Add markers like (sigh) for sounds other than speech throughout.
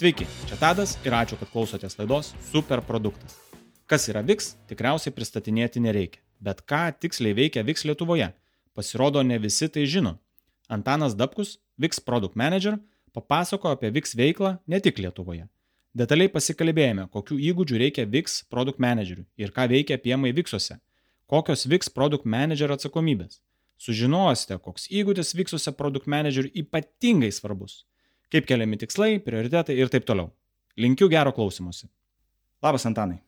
Sveiki, čia Tadas ir ačiū, kad klausotės laidos Super produktas. Kas yra VIX, tikriausiai pristatinėti nereikia. Bet ką tiksliai veikia VIX Lietuvoje? Pasirodo, ne visi tai žino. Antanas Dabkus, VIX Product Manager, papasako apie VIX veiklą ne tik Lietuvoje. Detaliai pasikalbėjome, kokių įgūdžių reikia VIX Product Manageriui ir ką veikia piemai VIXuose, kokios VIX Product Manager atsakomybės. Sužinosite, koks įgūdis VIXuose Product Manageriui ypatingai svarbus kaip keliami tikslai, prioritetai ir taip toliau. Linkiu gero klausimuose. Labas, Antanai.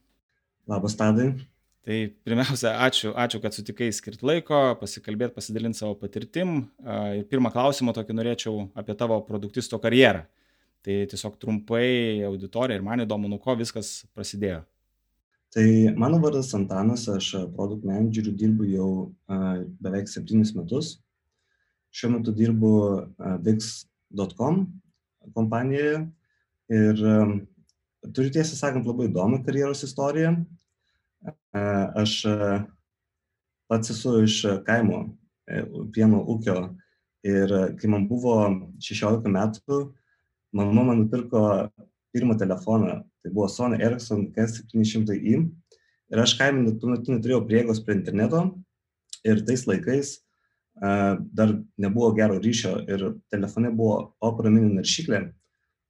Labas, Tadai. Tai pirmiausia, ačiū, ačiū, kad sutikai skirti laiko, pasikalbėti, pasidalinti savo patirtim. Ir pirmą klausimą tokį norėčiau apie tavo produktisto karjerą. Tai tiesiog trumpai auditorija ir man įdomu, nuo ko viskas prasidėjo. Tai mano vardas Antanas, aš produkt manageriu dirbu jau beveik septynis metus. Šiuo metu dirbu Vix.com, kompanijoje. Ir turiu tiesą sakant labai įdomią karjeros istoriją. Aš pats esu iš kaimo e, pieno ūkio. Ir kai man buvo 16 metų, mama man nupirko pirmą telefoną, tai buvo Sony Ericsson K700i ir aš kaime tuo metu neturėjau prieigos prie interneto. Ir tais laikais dar nebuvo gero ryšio ir telefone buvo Opera mini naršyklė,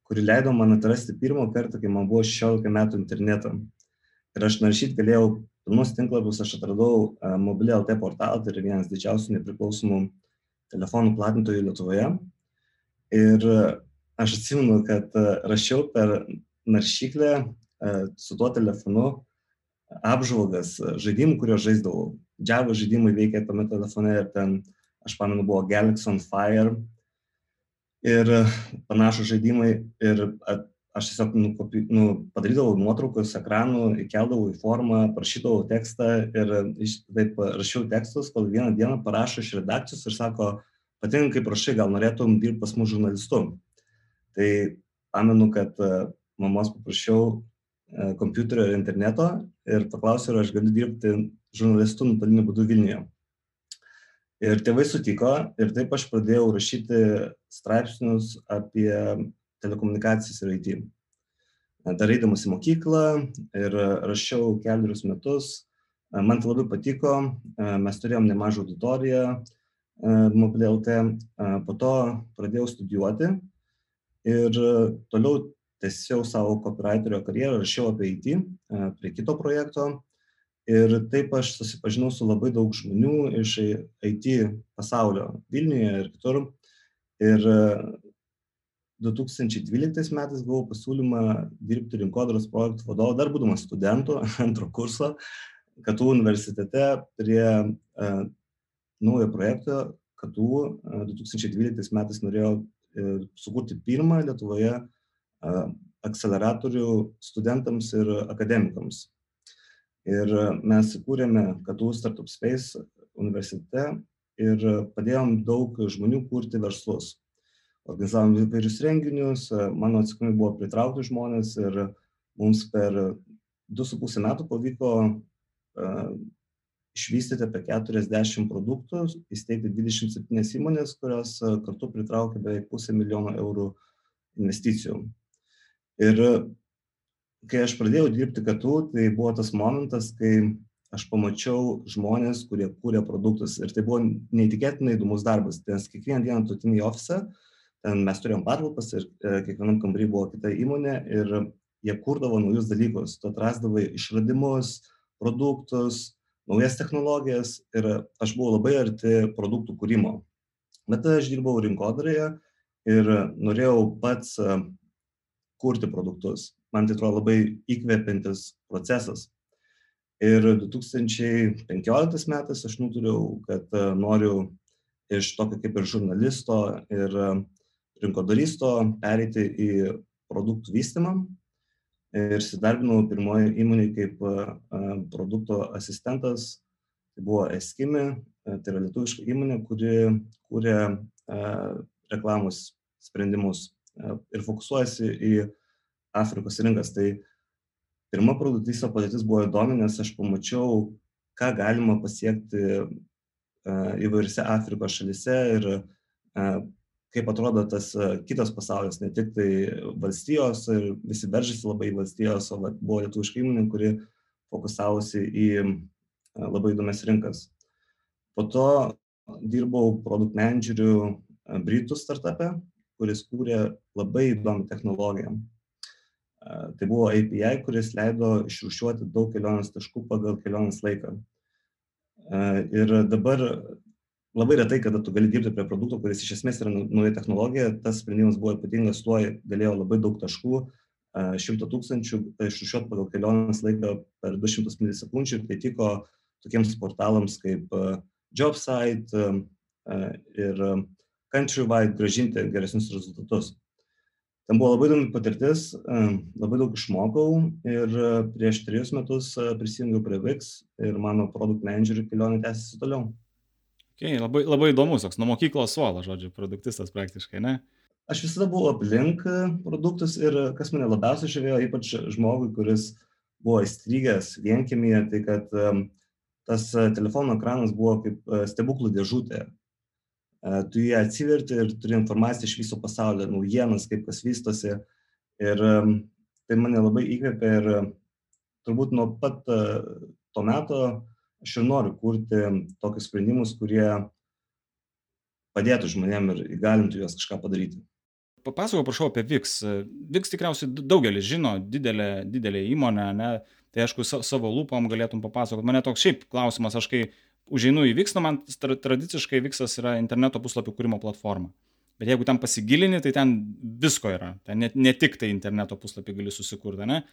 kuri leido man atrasti pirmą kartą, kai man buvo 16 metų internetą. Ir aš naršyti galėjau pilnus tinklapius, aš atradau mobilį LT portalą, tai yra vienas didžiausių nepriklausomų telefonų platintojų Lietuvoje. Ir aš atsimenu, kad rašiau per naršyklę su tuo telefonu apžvalgas žaidimų, kuriuos žaisdavau. Java žaidimai veikia tame telefone ir ten, aš pamenu, buvo Galaxy on Fire ir panašus žaidimai ir aš tiesiog nu, nu, padarydavau nuotraukas ekranų, įkeldavau į formą, prašydavau tekstą ir taip rašiau tekstus, kol vieną dieną parašo iš redakcijos ir sako, patinka, kaip prašai, gal norėtum dirbti pas mus žurnalistu. Tai pamenu, kad mamos paprašiau kompiuterio ir interneto ir paklausiau, ar aš galiu dirbti žurnalistu nuotoliniu būdu Vilniuje. Ir tėvai sutiko ir taip aš pradėjau rašyti straipsnius apie telekomunikacijas ir IT. Dar eidamas į mokyklą ir rašiau keliarius metus. Man tai labai patiko, mes turėjom nemažą auditoriją mobilėlte, po to pradėjau studijuoti ir toliau tęsiau savo copywriterio karjerą, rašiau apie IT prie kito projekto ir taip aš susipažinau su labai daug žmonių iš IT pasaulio Vilniuje ir kitur. Ir 2012 metais gavau pasiūlymą dirbti rinkodaros projektų vadovu, dar būdamas studentu (laughs) antro kurso, KTU universitete prie uh, naujo projekto KTU uh, 2012 metais norėjau uh, sukurti pirmą Lietuvoje uh, akceleratorių studentams ir akademikams. Ir mes įkūrėme KTU Startup Space universitete ir padėjom daug žmonių kurti verslus. Organizavom įvairius renginius, mano atsakomybė buvo pritraukti žmonės ir mums per 2,5 metų pavyko uh, išvystyti apie 40 produktų, įsteigti 27 įmonės, kurios kartu pritraukė beveik pusę milijono eurų investicijų. Ir kai aš pradėjau dirbti KTU, tai buvo tas momentas, kai aš pamačiau žmonės, kurie kūrė produktus. Ir tai buvo neįtikėtinai įdomus darbas, nes kiekvieną dieną tu atini į ofisą, ten mes turėjom patalpas ir e, kiekvienam kambarį buvo kita įmonė ir jie kurdavo naujus dalykus. Tu atrasdavai išradimus, produktus, naujas technologijas ir aš buvau labai arti produktų kūrimo. Bet aš dirbau rinkodaroje ir norėjau pats kurti produktus man tai atrodo labai įkvepiantis procesas. Ir 2015 metais aš nutariau, kad e, noriu iš tokio kaip ir žurnalisto ir e, rinkodaristo pereiti į produktų vystymą. Ir įsidarbinau pirmoje įmonėje kaip e, produkto asistentas. Tai buvo Eskimi, tai yra lietuviška įmonė, kuri kūrė reklamos sprendimus ir fokusuojasi į Afrikos rinkas. Tai pirma produktyvista padėtis buvo įdomi, nes aš pamačiau, ką galima pasiekti įvairiose Afrikos šalise ir kaip atrodo tas kitas pasaulis, ne tik tai valstijos ir visi veržėsi labai į valstijos, o buvo lietuviška įmonė, kuri fokusavosi į labai įdomias rinkas. Po to dirbau produkt manageriu Britų startupė, kuris kūrė labai įdomią technologiją. Tai buvo API, kuris leido išrūšiuoti daug kelionės taškų pagal kelionės laiką. Ir dabar labai retai, kada tu gali dirbti prie produkto, kuris iš esmės yra nauja technologija, tas sprendimas buvo ypatingas tuo, galėjo labai daug taškų, 100 tūkstančių išrūšiuoti pagal kelionės laiką per 200 milisekundžių ir tai tiko tokiems portalams kaip JobSite ir Countrywide gražinti geresnius rezultatus. Ten buvo labai įdomi patirtis, labai daug išmokau ir prieš trejus metus prisijungiau prie VIX ir mano produkt managerių kelionė tęsiasi toliau. Okay, labai, labai įdomus, toks nuo mokyklos suolo, žodžiu, produktistas praktiškai, ne? Aš visada buvau aplink produktus ir kas mane labiausiai žavėjo, ypač žmogui, kuris buvo įstrigęs vienkėmėje, tai kad tas telefono ekranas buvo kaip stebuklų dėžutė tu jį atsiverti ir turi informaciją iš viso pasaulio, naujienas, kaip kas vystosi. Ir tai mane labai įkvėpė ir turbūt nuo pat to meto aš ir noriu kurti tokius sprendimus, kurie padėtų žmonėm ir įgalintų juos kažką padaryti. Papasakau, prašau, apie VIX. VIX tikriausiai daugelis žino, didelė, didelė įmonė, ne? tai aišku, savo lūpom galėtum papasakoti. Mane toks šiaip klausimas, aš kai užeinu į Viksną, man tradiciškai Viksas yra interneto puslapių kūrimo platforma. Bet jeigu ten pasigilini, tai ten visko yra. Ten ne, ne tik tai interneto puslapį gali susikurti, ne?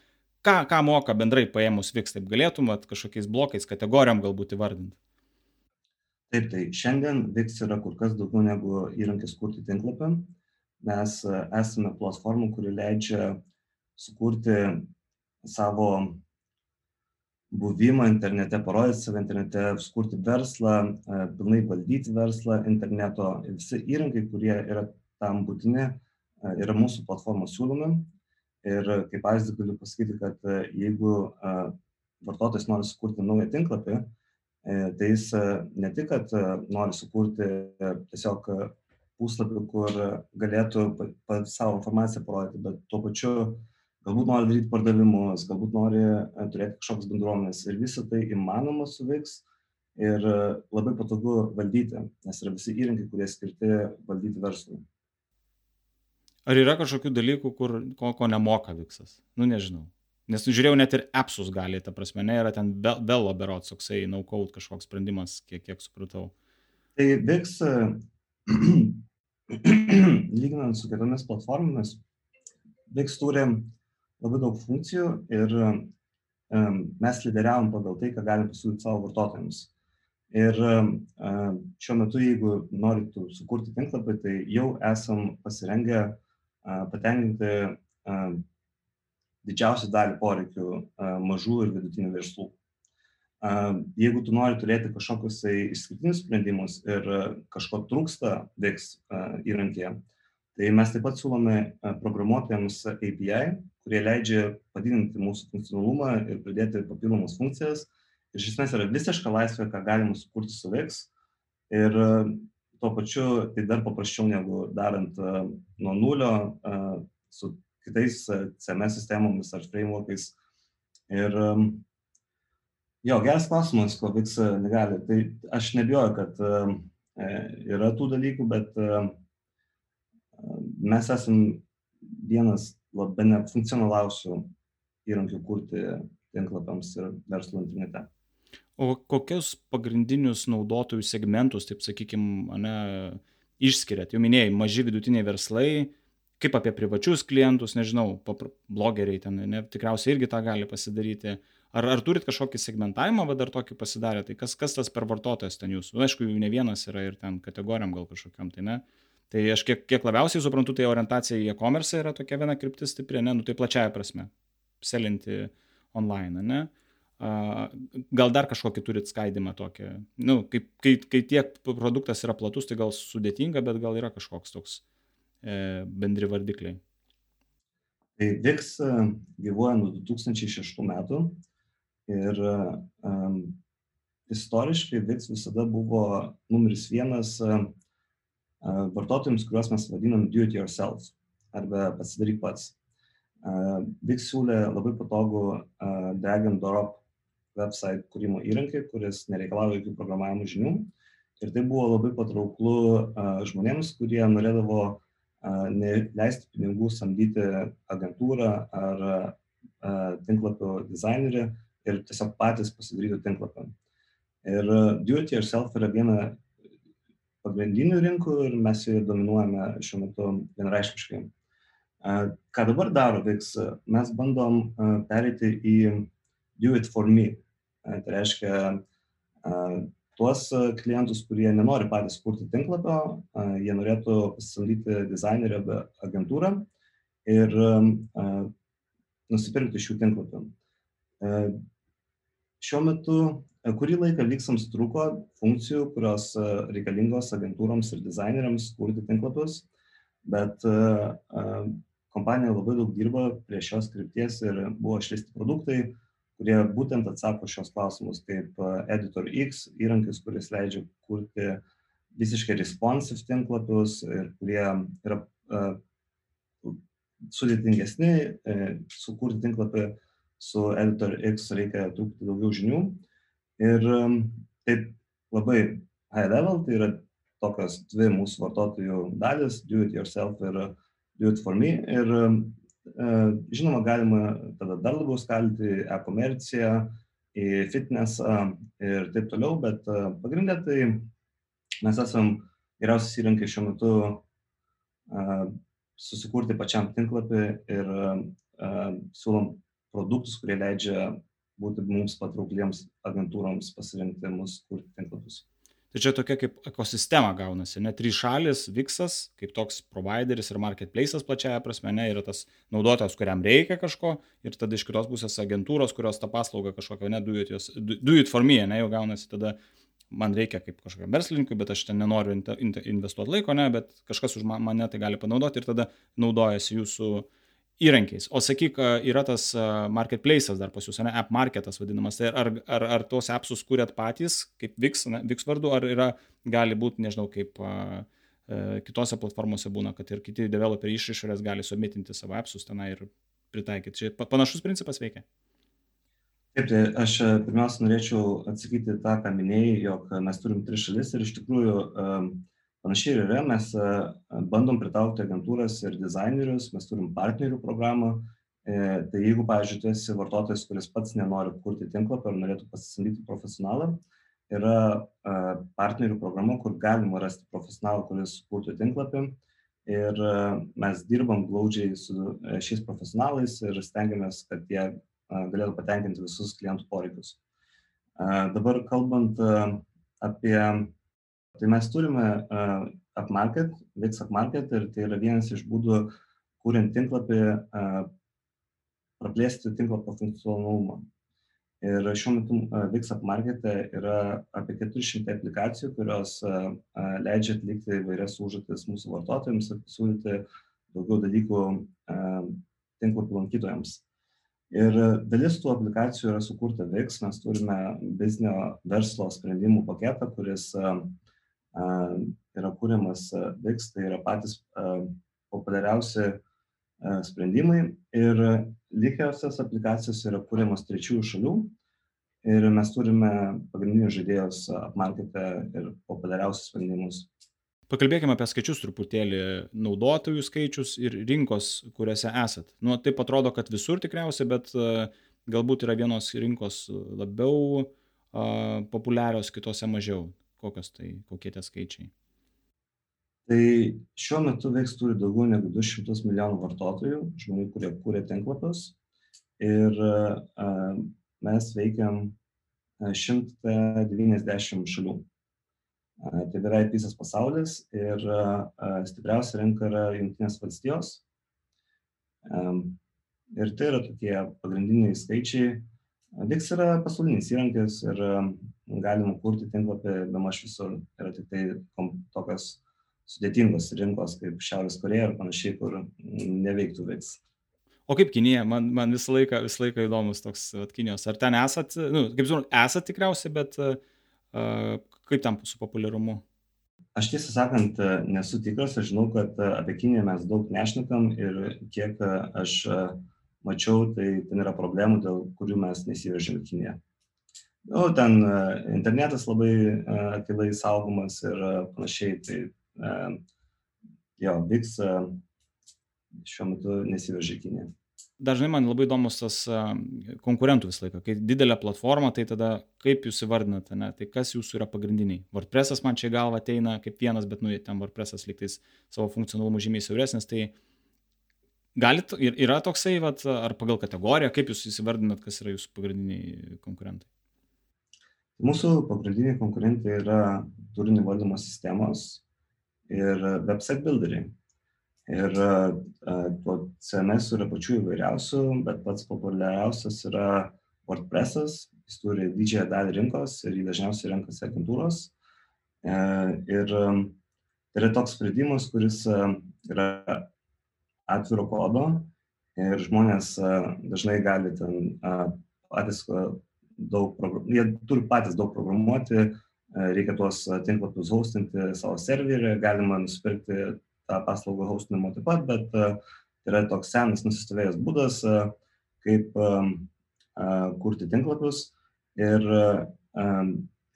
Ką, ką moka bendrai paėmus Viks, taip galėtum at, kažkokiais blokais, kategorijom galbūt įvardinti? Taip, tai šiandien Viks yra kur kas daugiau negu įrankis kurti tinklapį. Mes e, esame platformų, kuri leidžia sukurti savo buvimą internete, parodyti save internete, sukurti verslą, e, pilnai valdyti verslą interneto. Visi įrankiai, kurie yra tam būtini, e, yra mūsų platformos siūlomi. Ir kaip pavyzdį galiu pasakyti, kad e, jeigu vartotojas nori sukurti naują tinklapį, tai jis ne tik, kad nori sukurti tiesiog puslapį, kur galėtų savo informaciją parodyti, bet tuo pačiu galbūt nori daryti pardavimus, galbūt nori e, turėti kažkokias bendruomenės ir visą tai įmanoma suveiks ir e, labai patogu valdyti, nes yra visi įrankiai, kurie skirti valdyti verslui. Ar yra kažkokių dalykų, kur, ko, ko nemoka Viksas? Nu, nežinau. Nes žiūrėjau, net ir appsus gali, ta prasme, ne, yra ten Velo berots, toksai no-code kažkoks sprendimas, kiek, kiek supratau. Tai Viks, (clears throat) lyginant su kitomis platformomis, Viks turi labai daug funkcijų ir mes lyderiavom pagal tai, ką galim pasiūlyti savo vartotojams. Ir šiuo metu, jeigu norite sukurti tinklapį, tai jau esam pasirengę patenkinti didžiausią dalį poreikių mažų ir vidutinių verslų. Jeigu tu nori turėti kažkokius tai išskirtinius sprendimus ir kažko trūksta VIX įrankėje, tai mes taip pat siūlome programuotojams API, kurie leidžia padidinti mūsų funkcionalumą ir pridėti papildomas funkcijas. Ir iš esmės yra visiška laisvė, ką galima sukurti su VEX. Ir e, tuo pačiu tai dar paprasčiau negu darant uh, nuo nulio uh, su kitais CMS sistemomis ar frameworkais. Ir jo, geras klausimas, ko VIX negali. Tai aš nebijoju, kad yra tų dalykų, bet mes esam vienas labai nefunkcionaliausių įrankių kurti tinklapiams ir verslo internete. O kokius pagrindinius naudotojų segmentus, taip sakykime, išskiriat? Jau minėjai, maži vidutiniai verslai, kaip apie privačius klientus, nežinau, blogeriai ten, ne, tikriausiai irgi tą gali pasidaryti. Ar, ar turit kažkokį segmentavimą, bet dar tokį pasidarė, tai kas, kas tas per vartotojas ten jūsų? Nu, aišku, jų ne vienas yra ir ten kategorijam gal kažkokiam, tai ne. Uh, Tai aš kiek, kiek labiausiai suprantu, tai orientacija į e-commerce yra tokia viena kryptis stipri, ne, nu tai plačiaja prasme, selinti online, ne. Gal dar kažkokį turit skaidimą tokį, nu, kaip, kai, kai tiek produktas yra platus, tai gal sudėtinga, bet gal yra kažkoks toks e, bendri vardikliai. Tai VIX e, gyvuoja nuo 2006 metų ir um, istoriškai VIX visada buvo numeris vienas uh, vartotojams, kuriuos mes vadinam do it yourself arba pasidaryk pats. Vix siūlė labai patogų drag and drop website kūrimo įrankį, kuris nereikalauja jokių programavimo žinių. Ir tai buvo labai patrauklu žmonėms, kurie norėdavo neleisti pinigų samdyti agentūrą ar tinklapio dizainerį ir tiesiog patys pasidaryti tinklapį. Ir do it yourself yra viena pagrindinių rinkų ir mes joje dominuojame šiuo metu vienareiškiškai. Ką dabar daro VIX, mes bandom pereiti į do it for me. Tai reiškia tuos klientus, kurie nenori patys kurti tinklapio, jie norėtų pasisamdyti dizainerį arba agentūrą ir nusipirkti šių tinklapių. Šiuo metu kurį laiką vyksams truko funkcijų, kurios reikalingos agentūroms ir dizaineriams kurti tinklapius, bet kompanija labai daug dirba prie šios krypties ir buvo išleisti produktai, kurie būtent atsako šios klausimus, kaip Editor X įrankis, kuris leidžia kurti visiškai responsive tinklapius ir kurie yra sudėtingesni, sukurti tinklapį su Editor X reikia truputį daugiau žinių. Ir um, taip labai high level, tai yra tokios dvi mūsų vartotojų dalis, do it yourself ir uh, do it for me. Ir e, žinoma, galima tada dar labiau skalti e-komerciją, į fitnesą ir taip toliau, bet e, pagrindė tai mes esam geriausias įrankis šiuo metu e, susikurti pačiam tinklapį ir siūlom produktus, kurie leidžia būti mums patraukliems agentūroms pasirinkti mus kurti tinklapius. Tai čia tokia kaip ekosistema gaunasi, ne? Trys šalis, Vixas, kaip toks provideris ir marketplace'as plačiaja prasme, ne, yra tas naudotojas, kuriam reikia kažko, ir tada iš kitos pusės agentūros, kurios tą paslaugą kažkokią, ne, it, jos, do it for me, ne, jau gaunasi tada man reikia kaip kažkokiam verslininkui, bet aš ten nenoriu investuoti laiko, ne, bet kažkas už mane tai gali panaudoti ir tada naudojasi jūsų uh, įrankiais. O sakyk, yra tas marketplace'as dar pas jūs, ne, app marketas vadinamas. Tai ar, ar, ar tuos appsus kūrėt patys, kaip Vix, ne, Vix vardu, ar yra, gali būti, nežinau, kaip a, kitose platformose būna, kad ir kiti developeriai iš išorės gali submitinti savo appsus tenai ir pritaikyti. Čia panašus principas veikia. Taip, tai aš pirmiausia norėčiau atsakyti tą, ką minėjai, jog mes turim tris šalis ir iš tikrųjų um, Panašiai ir yra, mes e, bandom pritraukti agentūras ir dizainerius, mes turim partnerių programą. E, tai jeigu, pavyzdžiui, tu esi vartotojas, kuris pats nenori kurti tinklapio ar norėtų pasisamdyti profesionalą, yra e, partnerių programa, kur galima rasti profesionalą, kuris kurtų tinklapį. Ir mes dirbam glaudžiai su šiais profesionalais ir stengiamės, kad jie galėtų patenkinti visus klientų poreikius. Dabar kalbant apie Tai mes turime uh, upmarket, Vix upmarket ir tai yra vienas iš būdų, kuriant tinklapį, uh, praplėsti tinklapio funkcionalumą. Ir šiuo metu uh, Vix upmarkete yra apie 400 aplikacijų, kurios uh, leidžia atlikti įvairias užduotis mūsų vartotojams ir pasiūlyti daugiau dalykų uh, tinklapio lankytojams. Ir dalis tų aplikacijų yra sukurta VIX, mes turime biznio verslo sprendimų paketą, kuris uh, yra kūriamas VIX, tai yra patys populiariausi sprendimai ir likiausias aplikacijos yra kūriamas trečiųjų šalių ir mes turime pagrindinius žaidėjus apmarketę ir populiariausius sprendimus. Pakalbėkime apie skaičius truputėlį, naudotojų skaičius ir rinkos, kuriuose esat. Nu, taip atrodo, kad visur tikriausiai, bet galbūt yra vienos rinkos labiau populiarios, kitose mažiau kokios tai, kokie tie skaičiai? Tai šiuo metu Veiks turi daugiau negu 200 milijonų vartotojų, žmonių, kurie kūrė tinklapius. Ir uh, mes veikiam 190 šalių. Uh, tai beveik visas pasaulis ir uh, stipriausia rinka yra Junktinės valstijos. Um, ir tai yra tokie pagrindiniai skaičiai. Vix yra pasaulinis įrankis ir galima kurti tinklapį bemaž visur. Yra tik tai tokios sudėtingos rinkos kaip Šiaurės Koreja ir panašiai, kur neveiktų veiks. O kaip Kinija, man, man visą laiką, visą laiką įdomus toks at, Kinijos. Ar ten esat, nu, kaip žinau, esat tikriausiai, bet uh, kaip tam su populiarumu? aš tiesą sakant nesu tikras, aš žinau, kad apie Kiniją mes daug nešnekam ir kiek aš mačiau, tai ten yra problemų, dėl kurių mes nesivežėm Kiniją. Nu, ten internetas labai akilai saugomas ir panašiai, tai jo, vyks šiuo metu nesivežė Kinė. Dažnai man labai įdomus tas konkurentų visą laiką. Kai didelė platforma, tai tada kaip jūs įvardinate, ne? tai kas jūsų yra pagrindiniai. WordPressas man čia galva ateina kaip vienas, bet nu, ten WordPressas liktais savo funkcionalumu žymiai siauresnis, tai galit, yra toksai, vat, ar pagal kategoriją, kaip jūs įsivardinat, kas yra jūsų pagrindiniai konkurentai? Mūsų pagrindiniai konkurentai yra turinio valdymo sistemos ir website builderiai. Ir to CMS yra pačių įvairiausių, bet pats populiariausias yra WordPress'as, jis turi didžiąją dalį rinkos ir jį dažniausiai renkasi agentūros. E, ir tai yra toks sprendimas, kuris yra atviro kodo ir žmonės dažnai gali ten patys daug, jie turi patys daug programuoti, reikia tuos tinklapius hostinti savo serverį, galima nusipirkti tą paslaugą hostinimo taip pat, bet tai yra toks senas nusistovėjęs būdas, kaip kurti tinklapius ir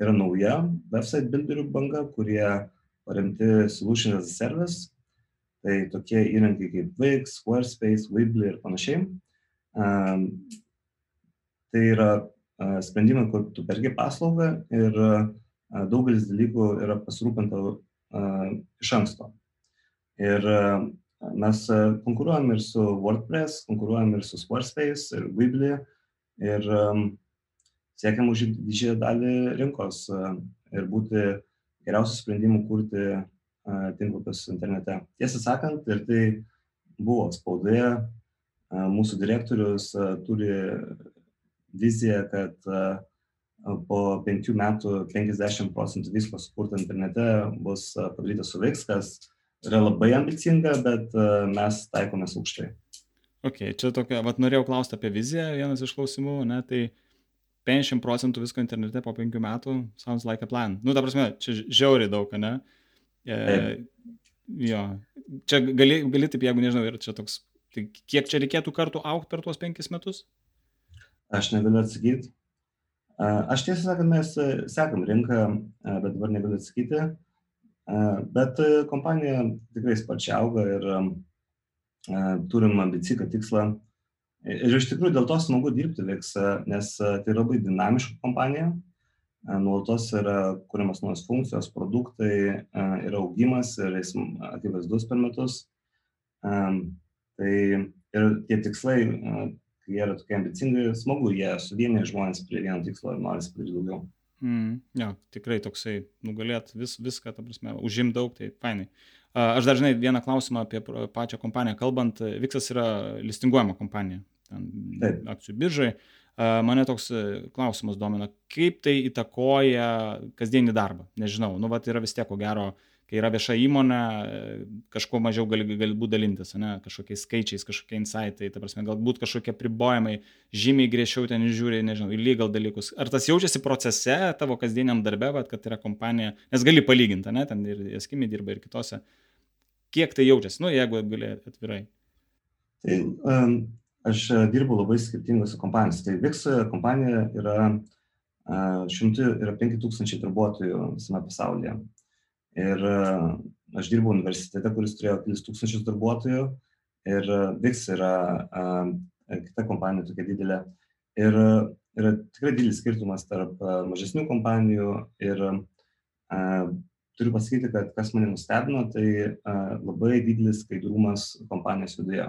yra nauja website builderių banga, kurie paremti Solution as a Service, tai tokie įrankiai kaip Wix, Squarespace, Weebly ir panašiai. Tai yra sprendimai, kur tu pergi paslaugą ir daugelis dalykų yra pasirūpinta iš anksto. Ir mes konkuruojam ir su WordPress, konkuruojam ir su Squarespace, ir Weebly, ir siekiam užimti didžiąją dalį rinkos ir būti geriausių sprendimų kurti tinklapius internete. Tiesą sakant, ir tai buvo spaudoje, mūsų direktorius turi viziją, kad po penkių metų 50 procentų visko sukurta internete bus padaryta su Wix, kas yra labai ambicinga, bet e, mes taikomės aukštai. Ok, čia tokia, vad norėjau klausti apie viziją, vienas iš klausimų, ne, tai 50 procentų visko internete po 5 metų sounds like a plan. Nu, ta prasme, čia žiauriai daug, ne? E, jo, čia gali, gali taip, jeigu nežinau, ir čia toks, tai kiek čia reikėtų kartų aukti per tuos 5 metus? Aš negaliu atsakyti. Aš tiesą sakant, mes sekam rinką, bet dabar negaliu atsakyti. Bet e, kompanija tikrai sparčiai auga ir e, turim ambicingą tikslą. Ir iš tikrųjų dėl to smagu dirbti Vix, nes e, tai labai dinamiška kompanija, nuolatos yra kuriamas naujos funkcijos, produktai, yra augimas ir jis akivaizdus per metus. Tai ir tie tikslai, kai jie yra tokie ambicingi, smagu, jie suvienyje žmonės prie vieno tikslo ir nori padaryti daugiau. Mm, jo, tikrai toksai, nugalėt vis, viską, ta prasme, užim daug, tai fainai. Aš dar žinai vieną klausimą apie pačią kompaniją. Kalbant, Viksas yra listinguojama kompanija, ten Taip. akcijų biržai. Mane toks klausimas domina, kaip tai įtakoja kasdienį darbą. Nežinau, nu, va, yra vis tiek, ko gero, uh, kai yra vieša įmonė, kažkuo mažiau gali galbūt dalintis, ne, kažkokiais skaičiais, kažkokie insightai, ta prasme, galbūt kažkokie pribojimai, žymiai griežčiau ten žiūri, nežinau, į legal dalykus. Ar tas jaučiasi procese tavo kasdieniam darbe, bet kad yra kompanija, nes gali palyginti, ne, ten ir eskimi dirba ir kitose. Kiek tai jaučiasi, nu, jeigu gali atvirai. Tai um, aš dirbu labai skirtingose kompanijose. Tai VIX kompanija yra, uh, šimtų yra 5000 darbuotojų visame pasaulyje. Ir e, aš dirbau universitete, kuris turėjo kelis tūkstančius darbuotojų ir VIX yra a, e, kita kompanija tokia didelė. Ir yra tikrai didelis skirtumas tarp e, mažesnių kompanijų ir a, turiu pasakyti, kad kas mane nustebino, tai a, labai didelis skaidrumas kompanijos viduje.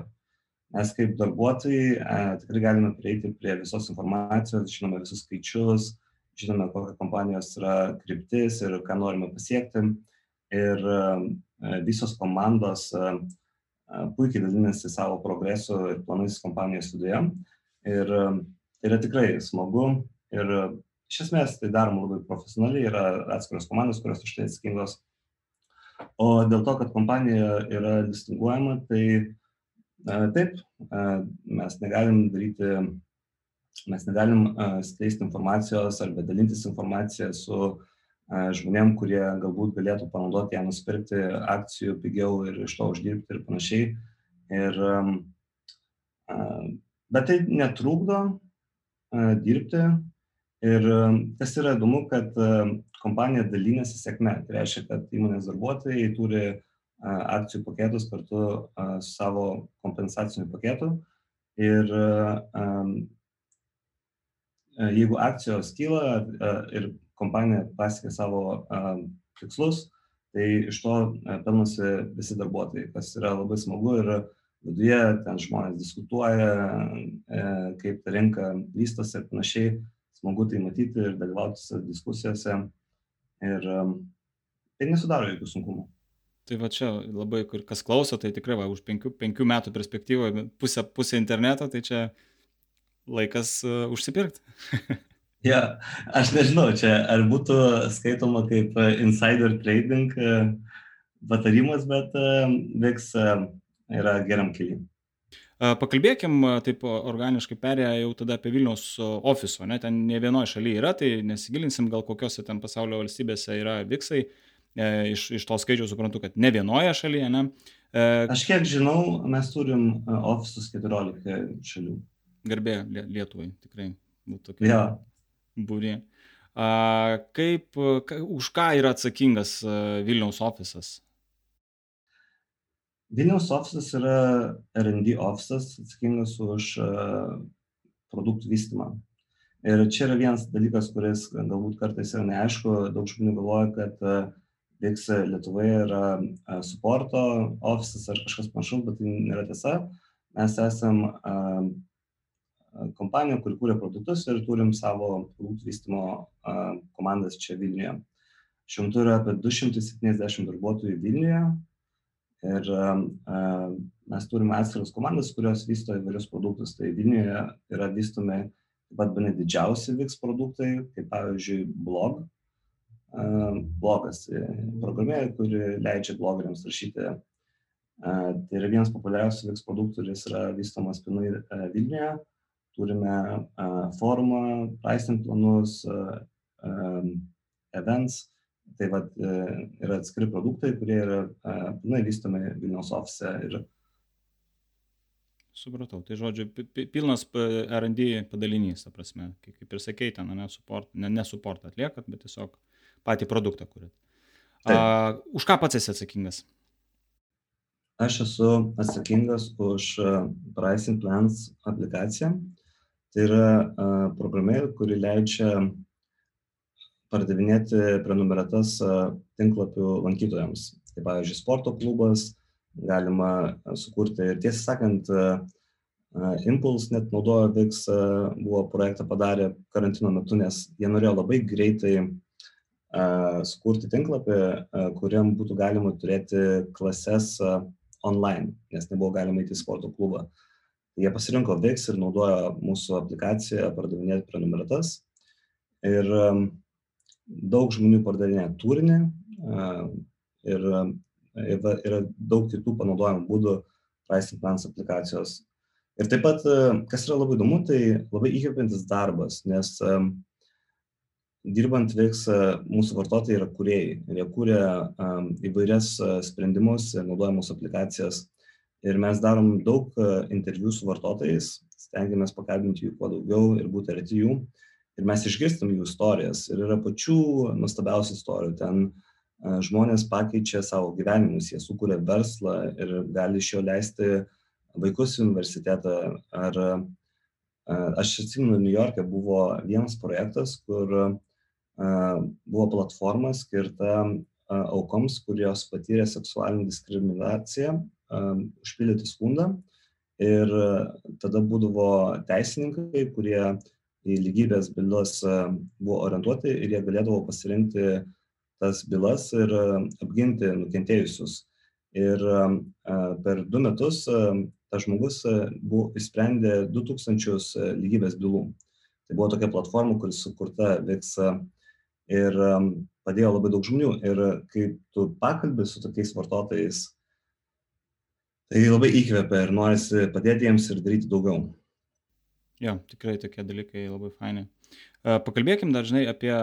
Mes kaip darbuotojai a, tikrai galime prieiti prie visos informacijos, žinome visus skaičius, žinome, kokia kompanijos yra kryptis ir ką norime pasiekti ir e, visos komandos e, e, puikiai dalinasi savo progresu ir planais kompanijos viduje. Ir tai yra tikrai smagu ir iš esmės tai daroma labai profesionaliai, yra atskiros komandos, kurios už tai atsakingos. O dėl to, kad kompanija yra listinguojama, tai taip, mes negalim daryti, mes negalim skleisti informacijos arba dalintis informaciją su žmonėm, kurie galbūt galėtų panaudoti ją nusipirkti akcijų pigiau ir iš to uždirbti ir panašiai. Ir, bet tai netrukdo dirbti. Ir kas yra įdomu, kad kompanija dalinasi sėkme. Tai reiškia, kad įmonės darbuotojai turi akcijų paketus kartu su savo kompensaciniu paketu. Ir jeigu akcijos kyla ir kompanija pasiekia savo tikslus, tai iš to pelnosi visi darbuotojai, kas yra labai smagu ir viduje ten žmonės diskutuoja, kaip ta rinka vystosi ir panašiai. Smagu tai matyti ir dalyvauti diskusijose. Ir tai nesudaro jokių sunkumų. Tai va čia labai, kur kas klauso, tai tikrai va, už penkių, penkių metų perspektyvoje pusę, pusę interneto, tai čia laikas uh, užsipirkti. (laughs) ja, aš nežinau, čia ar būtų skaitoma kaip insider trading uh, patarimas, bet uh, VIX yra geram keliui. Pakalbėkim taip organiškai perėję jau tada apie Vilniaus ofiso, ne, ten ne vienoje šalyje yra, tai nesigilinsim, gal kokiose ten pasaulio valstybėse yra. Uh, E, iš, iš to skaičiaus suprantu, kad ne vienoje šalyje, ne? E, Aš kiek žinau, mes turim e, ofisus 14 šalių. Garbė Lietuvai, tikrai būtų tokia. Ja. Būrė. A, kaip, ka, už ką yra atsakingas Vilniaus ofisas? Vilniaus ofisas yra RD ofisas, atsakingas už produktų vystymą. Ir čia yra vienas dalykas, kuris galbūt kartais yra neaišku, daug žmonių galvoja, kad VIX Lietuvoje yra suporto ofisas ar kažkas panašaus, bet tai nėra tiesa. Mes esam kompanija, kuri kūrė produktus ir turim savo produktų vystimo komandas čia Vilniuje. Šiuo metu yra apie 270 darbuotojų Vilniuje ir mes turime atskiras komandas, kurios vysto įvairius produktus. Tai Vilniuje yra vystomi taip pat bene didžiausi VIX produktai, kaip pavyzdžiui blog, blogas e, programėlė, kuri leidžia blogeriams rašyti. Tai yra vienas populiariausių VIX produktų, kuris yra vystomas pilnai e, Vilniuje. Turime forumą, pricing planus, events. Tai vad e, yra atskiri produktai, kurie yra pilnai vystomi Vilniaus ofise. Ir... Supratau, tai žodžiu, pilnas RD padalinys, ta prasme, kaip ir sakei, ten ne support, ne, ne support atliekat, bet tiesiog patį produktą kuriat. A, už ką pats esi atsakingas? Aš esu atsakingas už Pricing Plans aplikaciją. Tai yra uh, programėlė, kuri leidžia pardavinėti prenumeratas uh, tinklapių lankytojams. Tai pavyzdžiui, sporto klubas, galima sukurti ir tiesą sakant, uh, Impulse net naudojo VIX, buvo projektą padarę karantino metu, nes jie norėjo labai greitai sukurti tinklapį, kuriam būtų galima turėti klases online, nes nebuvo galima įti sporto klubą. Jie pasirinko VIX ir naudojo mūsų aplikaciją pardavinėti prenumeratas. Ir daug žmonių pardavinėja turinį ir yra daug kitų panaudojimų būdų Pricing Plans aplikacijos. Ir taip pat, kas yra labai įdomu, tai labai įkvepiantis darbas, nes um, dirbant VIX mūsų vartotojai yra ir jie kūrė įvairias sprendimus, naudoja mūsų aplikacijas ir mes darom daug interviu su vartotojais, stengiamės pakalbinti jų kuo daugiau ir būti arti jų. Ir mes išgirstam jų istorijas. Ir yra pačių nuostabiausių istorijų. Ten žmonės pakeičia savo gyvenimus, jie sukuria verslą ir gali iš jo leisti vaikus į universitetą. Ar Aš atsimenu, New York'e buvo vienas projektas, kur buvo platforma skirta aukoms, kurios patyrė seksualinį diskriminaciją, užpildyti skundą. Ir tada būdavo teisininkai, kurie į lygybės bylas buvo orientuoti ir jie galėdavo pasirinkti tas bylas ir apginti nukentėjusius. Ir per du metus tas žmogus buvo įsprendė 2000 lygybės bylų. Tai buvo tokia platforma, kuris sukurta VIX ir padėjo labai daug žmonių. Ir kai tu pakalbė su tokiais vartotojais, tai labai įkvepia ir norisi padėti jiems ir daryti daugiau. Jo, tikrai tokie dalykai labai faini. Pakalbėkim dažnai apie,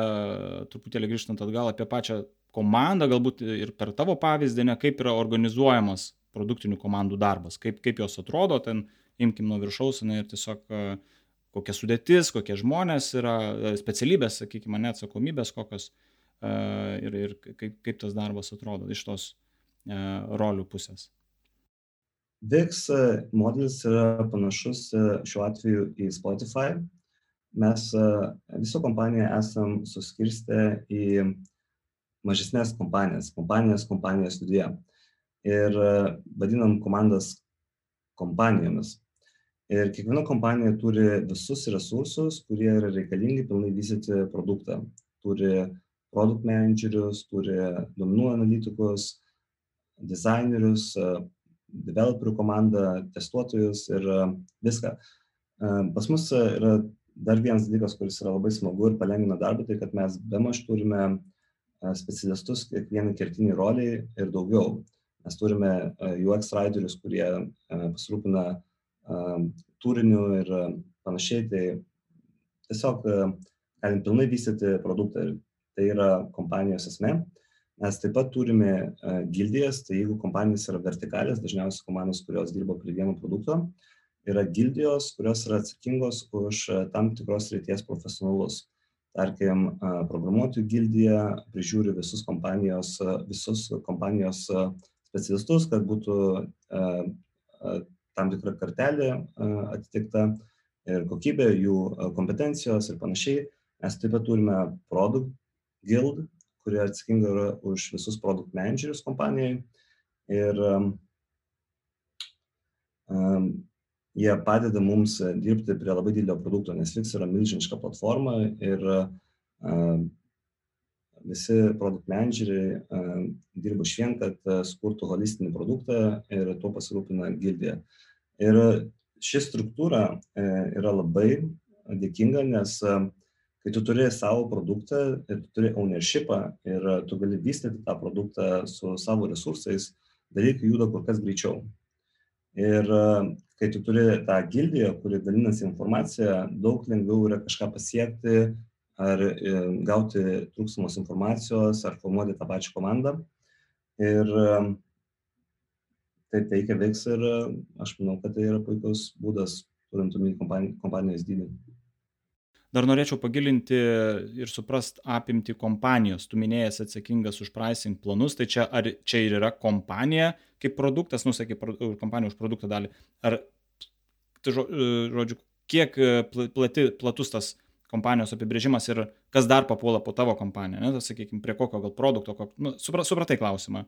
truputėlį grįžtant atgal, apie pačią komandą, galbūt ir per tavo pavyzdį, ne, kaip yra organizuojamas produktinių komandų darbas, kaip, kaip jos atrodo, ten imkim nuo viršaus ne, ir tiesiog kokia sudėtis, kokie žmonės yra, specialybės, sakykime, net atsakomybės kokios ir, ir kaip, kaip tas darbas atrodo iš tos rolių pusės. VIX modelis yra panašus šiuo atveju į Spotify, mes visą kompaniją esam suskirstę į mažesnės kompanijas, kompanijas kompanijos viduje. Ir vadinam komandas kompanijomis. Ir kiekviena kompanija turi visus resursus, kurie yra reikalingi pilnai vystyti produktą. Turi produkt managerius, turi duomenų analitikus, dizainerius, developerių komandą, testuotojus ir viską. Pas mus yra dar vienas dalykas, kuris yra labai smagu ir palengvina darbą, tai kad mes be maž turime specialistus kiekvienai kertiniai roliai ir daugiau. Mes turime UX riderius, kurie pasirūpina turiniu ir panašiai, tai tiesiog galim pilnai vystyti produktą ir tai yra kompanijos esmė. Mes taip pat turime gildijas, tai jeigu kompanijos yra vertikalės, dažniausiai komandos, kurios dirba prie vieno produkto, yra gildijos, kurios yra atsakingos už tam tikros ryties profesionalus. Tarkim, programuotojų gildija prižiūri visus kompanijos, visus kompanijos specialistus, kad būtų tam tikra kartelė atitikta ir kokybė, jų kompetencijos ir panašiai. Mes taip pat turime product guild, kurie atsakinga yra už visus product managerius kompanijai. Ir um, jie padeda mums dirbti prie labai didelio produkto, nes Fix yra milžiniška platforma ir visi produkt manageriai dirba iš vien, kad sukurtų holistinį produktą ir tuo pasirūpina gildija. Ir ši struktūra yra labai dėkinga, nes kai tu turi savo produktą ir tu turi ownershipą ir tu gali vystyti tą produktą su savo resursais, dalykai juda kur kas greičiau. Ir kai tu turi tą gildiją, kuri dalinasi informacija, daug lengviau yra kažką pasiekti ar e, gauti trūksamos informacijos, ar formuoti tą pačią komandą. Ir taip veikia veiks ir aš manau, kad tai yra puikus būdas, turint omeny kompanijos dydį. Dar norėčiau pagilinti ir suprast apimti kompanijos. Tu minėjęs atsakingas už pricing planus, tai čia ar čia ir yra kompanija kaip produktas, nusakė kompanija už produktą dalį. Ar, tai žodžiu, kiek e, plati, platus tas kompanijos apibrėžimas ir kas dar papuola po tavo kompaniją, ne, tai sakykime, prie kokio gal produkto, kok, nu, supra, supratai klausimą.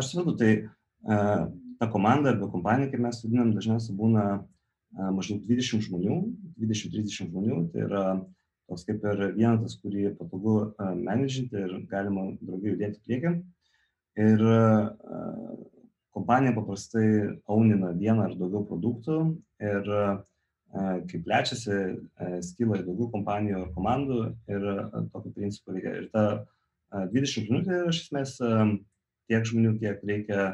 Aš suprantu, tai uh, ta komanda arba kompanija, kaip mes vadinam, dažniausiai būna maždaug 20 žmonių, 20-30 žmonių, tai yra toks kaip ir vienetas, kurį patogu menedžinti ir galima draugiai judėti priekį. Ir kompanija paprastai aunina vieną ar daugiau produktų ir kai plečiasi, skyla į daugiau kompanijų ar komandų ir tokiu principu reikia. Ir ta 20 žmonių tai yra iš esmės tiek žmonių, kiek reikia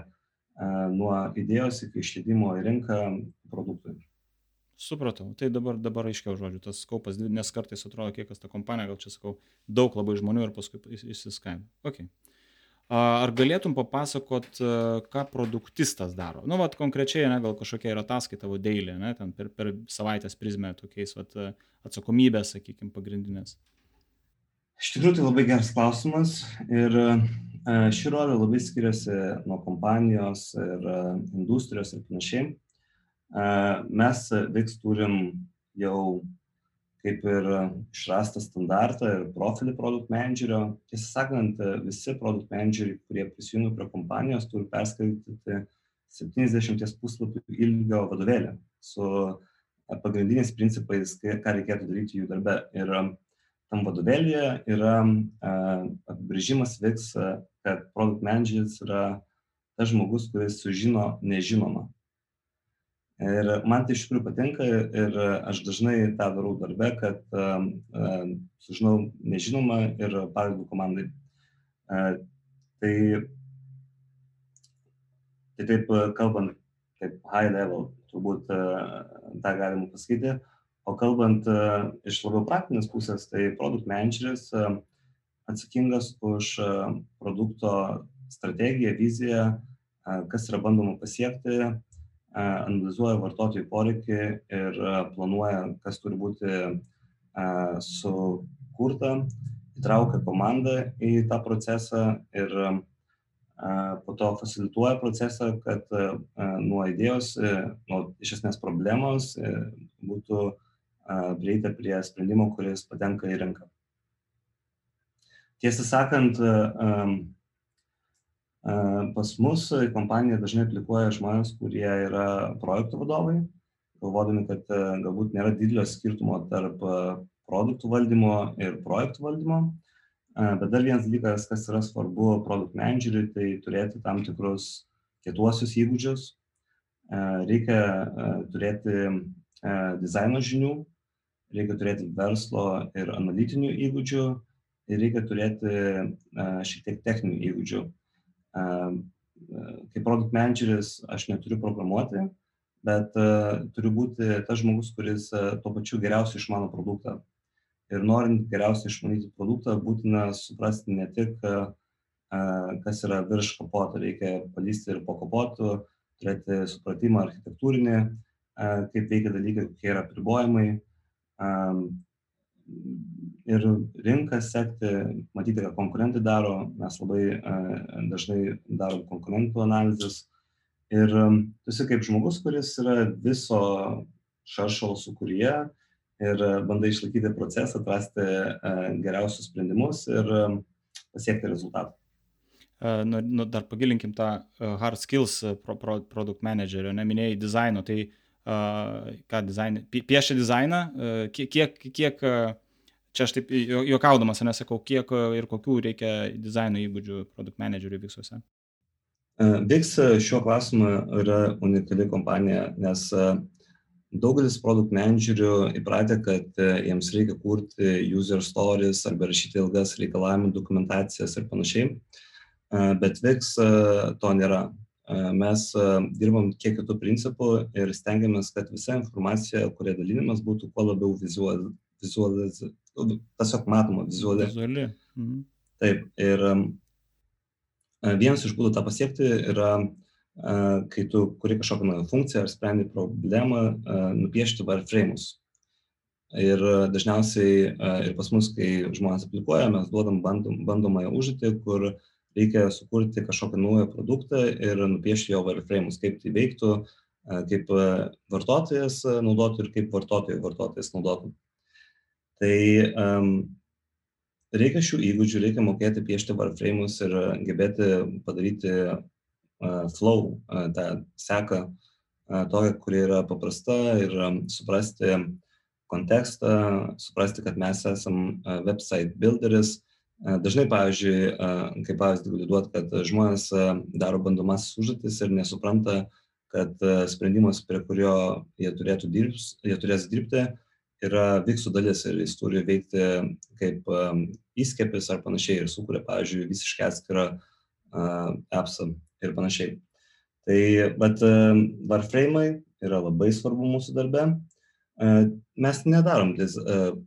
nuo idėjos iki išleidimo į rinką produktui. Supratau, tai dabar, dabar aiškiau žodžiu, tas skaupas, nes kartais atrodo, kiek kas ta kompanija, gal čia sakau, daug labai žmonių ir paskui įsiskaina. Okay. Ar galėtum papasakot, ką produktistas daro? Nu, vat konkrečiai, ne, gal kažkokia yra ataskaita tavo dailė, ne, ten per, per savaitės prizmę tokiais vat, atsakomybės, sakykime, pagrindinės. Iš tikrųjų, tai labai geras klausimas ir ši rolė labai skiriasi nuo kompanijos ir industrijos ir panašiai. Mes VIX turim jau kaip ir išrastą standartą ir profilį produkt managerio. Tiesą sakant, visi produkt manageriai, kurie prisijungia prie kompanijos, turi perskaityti 70 puslapių ilgio vadovėlį su pagrindiniais principais, ką reikėtų daryti jų darbe. Ir tam vadovėlėje yra apibrėžimas VIX, kad produkt manageris yra tas žmogus, kuris sužino nežinomą. Ir man tai iš tikrųjų patinka ir aš dažnai tą darau darbe, kad sužinau nežinomą ir padedu komandai. Uh, tai, tai taip kalbant, kaip high level, turbūt uh, tą galima pasakyti. O kalbant iš labiau praktinės pusės, tai produkt manageris atsakingas už produkto strategiją, viziją, kas yra bandoma pasiekti, analizuoja vartotojų poreikį ir planuoja, kas turi būti sukurta, įtraukia komandą į tą procesą ir po to facilituoja procesą, kad nuo idėjos, nuo iš esmės problemos būtų prieita prie sprendimo, kuris patenka į rinką. Tiesą sakant, pas mus kompanija dažnai aplikuoja žmonės, kurie yra projektų vadovai, galvodami, kad galbūt nėra didelio skirtumo tarp produktų valdymo ir projektų valdymo. Bet dar vienas dalykas, kas yra svarbu produkt manageriui, tai turėti tam tikrus kietuosius įgūdžius. Reikia turėti dizaino žinių, reikia turėti verslo ir analitinių įgūdžių ir reikia turėti šiek tiek techninių įgūdžių. Kaip produkt manageris aš neturiu programuoti, bet turiu būti tas žmogus, kuris tuo pačiu geriausiai išmano produktą ir norint geriausiai išmanyti produktą, būtina suprasti ne tik, kas yra virš kapoto, reikia palysti ir po kapotų, turėti supratimą architektūrinį, kaip veikia dalykai, kokie yra pribojimai. Ir rinką sekti, matyti, ką konkurentai daro, mes labai dažnai darom konkurentų analizės. Ir tu esi kaip žmogus, kuris yra viso šaršalo sukūryje, ir bandai išlaikyti procesą, atrasti geriausius sprendimus ir pasiekti rezultatą. Nu, nu, dar pagilinkim tą hard skills pro, pro, product managerio, neminėjai dizaino, tai uh, ką dizainė, piešia dizainą, uh, kiek, kiek, kiek čia aš taip juokaudamas, nesakau, kiek ir kokių reikia dizaino įgūdžių product manageriui visuose. Vix šiuo klausimu yra unikali kompanija, nes daugelis produkt menedžerių įpratę, kad e, jiems reikia kurti user stories arba rašyti ilgas reikalavimų dokumentacijas ir panašiai, e, bet VIX e, to nėra. Mes dirbam kiek kitų principų ir stengiamės, kad visa informacija, kuria dalinimas, būtų kuo labiau vizualiz, vizualiz, tiesiog matoma vizualiai. Vizuali. Mhm. Taip, ir vienas iš būdų tą pasiekti yra uh, kai tu kuri kažkokią naują funkciją ar sprendi problemą, nupiešti wireframes. Ir dažniausiai ir pas mus, kai žmonės aplikuoja, mes duodam bandom, bandomąją užduotį, kur reikia sukurti kažkokią naują produktą ir nupiešti jo wireframes, kaip tai veiktų, kaip vartotojas naudotų ir kaip vartotojai vartotojas naudotų. Tai um, reikia šių įgūdžių, reikia mokėti piešti wireframes ir gebėti padaryti flow, tą seką tokią, kuri yra paprasta ir suprasti kontekstą, suprasti, kad mes esam website builderis. Dažnai, pavyzdžiui, kaip pavyzdį galiu duoti, kad žmonės daro bandomasis užduotis ir nesupranta, kad sprendimas, prie kurio jie, dirbs, jie turės dirbti, yra viksų dalis ir jis turi veikti kaip įskėpis ar panašiai ir sukuria, pavyzdžiui, visiškai atskirą appsą ir panašiai. Tai, bet Warframe'ai yra labai svarbu mūsų darbe. Mes nedarom diz,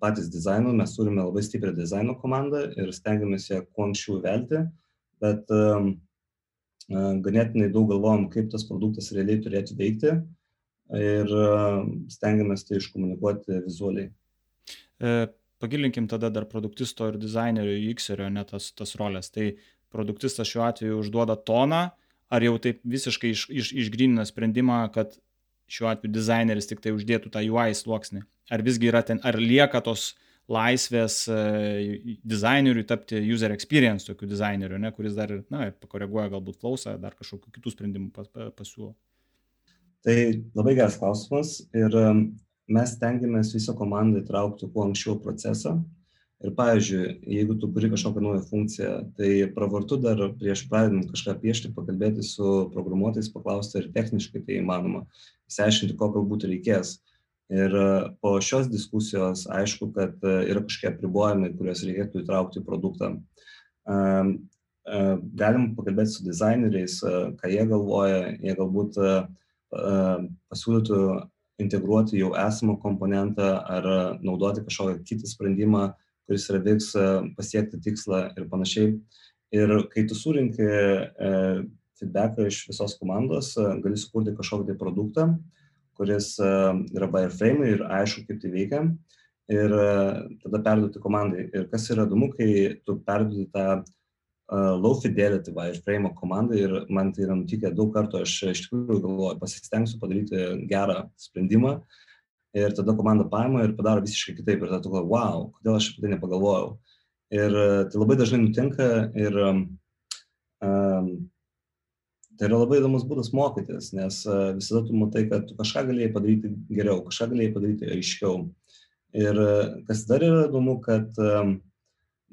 patys dizaino, mes turime labai stiprią dizaino komandą ir stengiamės ją kuo anksčiau velti, bet ganėtinai daug galvojam, kaip tas produktas realiai turėtų veikti ir stengiamės tai iškomunikuoti vizualiai. E, pagilinkim tada dar produktisto ir dizainerio, UXerio, ne tas, tas rolės. Tai produktistas šiuo atveju užduoda toną, ar jau taip visiškai iš, iš, išgrynina sprendimą, kad šiuo atveju dizaineris tik tai uždėtų tą UI sluoksnį. Ar visgi yra ten, ar lieka tos laisvės uh, dizaineriui tapti user experience tokiu dizaineriu, ne, kuris dar, na, pakoreguoja galbūt klausą, dar kažkokių kitų sprendimų pas, pasiūlo. Tai labai geras klausimas ir mes tengiamės visą komandą įtraukti kuo anksčiau procesą, ir pavyzdžiui jeigu tu kuri kažkokią naują funkciją tai pravartu dar prieš pradedant kažką piešti pakalbėti su programuotojais paklausti ar techniškai tai įmanoma išsiaiškinti ko galbūt reikės. Ir po šios diskusijos aišku kad yra kažkokie apribojimai kuriuos reikėtų įtraukti į produktą. Galim pakalbėti su dizaineriais ką jie galvoja. Jie galbūt pasiūlytų integruoti jau esamą komponentą ar naudoti kažkokią kitą sprendimą, kuris yra veiks pasiekti tikslą ir panašiai. Ir kai tu surinki e, feedbacką iš visos komandos, gali sukurti kažkokį tai produktą, kuris yra wireframe ir aišku, kaip tai veikia. Ir tada perduoti komandai. Ir kas yra įdomu, kai tu perduoti tą uh, low fidelity wireframe komandai ir man tai yra nutikę daug kartų, aš iš tikrųjų galvoju, pasistengsiu padaryti gerą sprendimą ir tada komanda paima ir padaro visiškai kitaip ir tada tu galvoji, wow, kodėl aš apie tai nepagalvojau. Ir e, tai labai dažnai nutinka ir um, tai yra labai įdomus būdas mokytis, nes uh, visada tu matai, kad tu kažką galėjai padaryti geriau, kažką galėjai padaryti aiškiau. Ir uh, kas dar yra įdomu, kad um,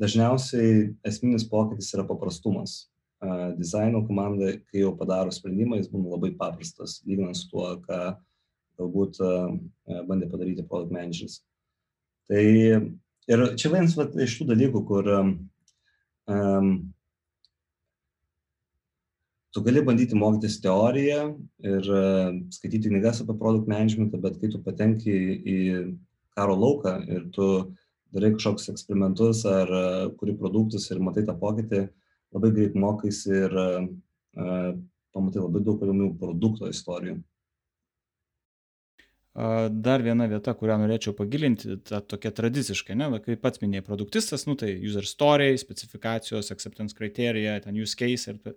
dažniausiai esminis pokytis yra paprastumas. Uh, dizaino komanda, kai jau padaro sprendimą, jis būna labai paprastas, lyginant su tuo, ką galbūt bandė padaryti product managers. Tai ir čia vienas vat, iš tų dalykų, kur um, tu gali bandyti mokytis teoriją ir uh, skaityti knygas apie product managementą, bet kai tu patenki į karo lauką ir tu darai kažkokius eksperimentus ar uh, kuri produktus ir matai tą pokytį, labai greit mokaisi ir uh, pamatai labai daug įdomių produkto istorijų. Dar viena vieta, kurią norėčiau pagilinti, ta tokia tradiciškai, ne, va, kaip pats minėjai, produktistas, nu tai user story, specifikacijos, acceptance criteria, ten use case ir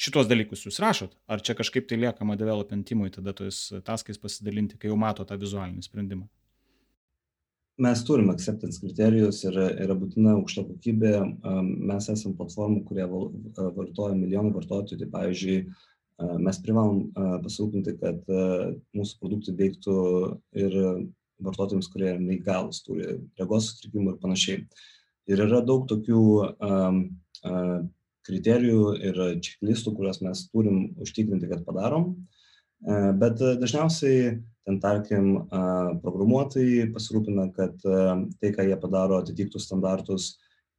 šitos dalykus jūs rašot, ar čia kažkaip tai liekama development teamui tada tojais taskais pasidalinti, kai jau mato tą vizualinį sprendimą? Mes turime acceptance kriterijus ir yra būtina aukšta kokybė. Mes esame platformų, kurie vartoja milijonų vartotojų. Tai pavyzdžiui, mes privalom pasirūpinti, kad mūsų produktai veiktų ir vartotojams, kurie neįgalus, turi regos sutrikimų ir panašiai. Ir yra daug tokių kriterijų ir čeklistų, kuriuos mes turim užtikrinti, kad padarom. Bet dažniausiai ten, tarkim, programuotojai pasirūpina, kad tai, ką jie padaro, atitiktų standartus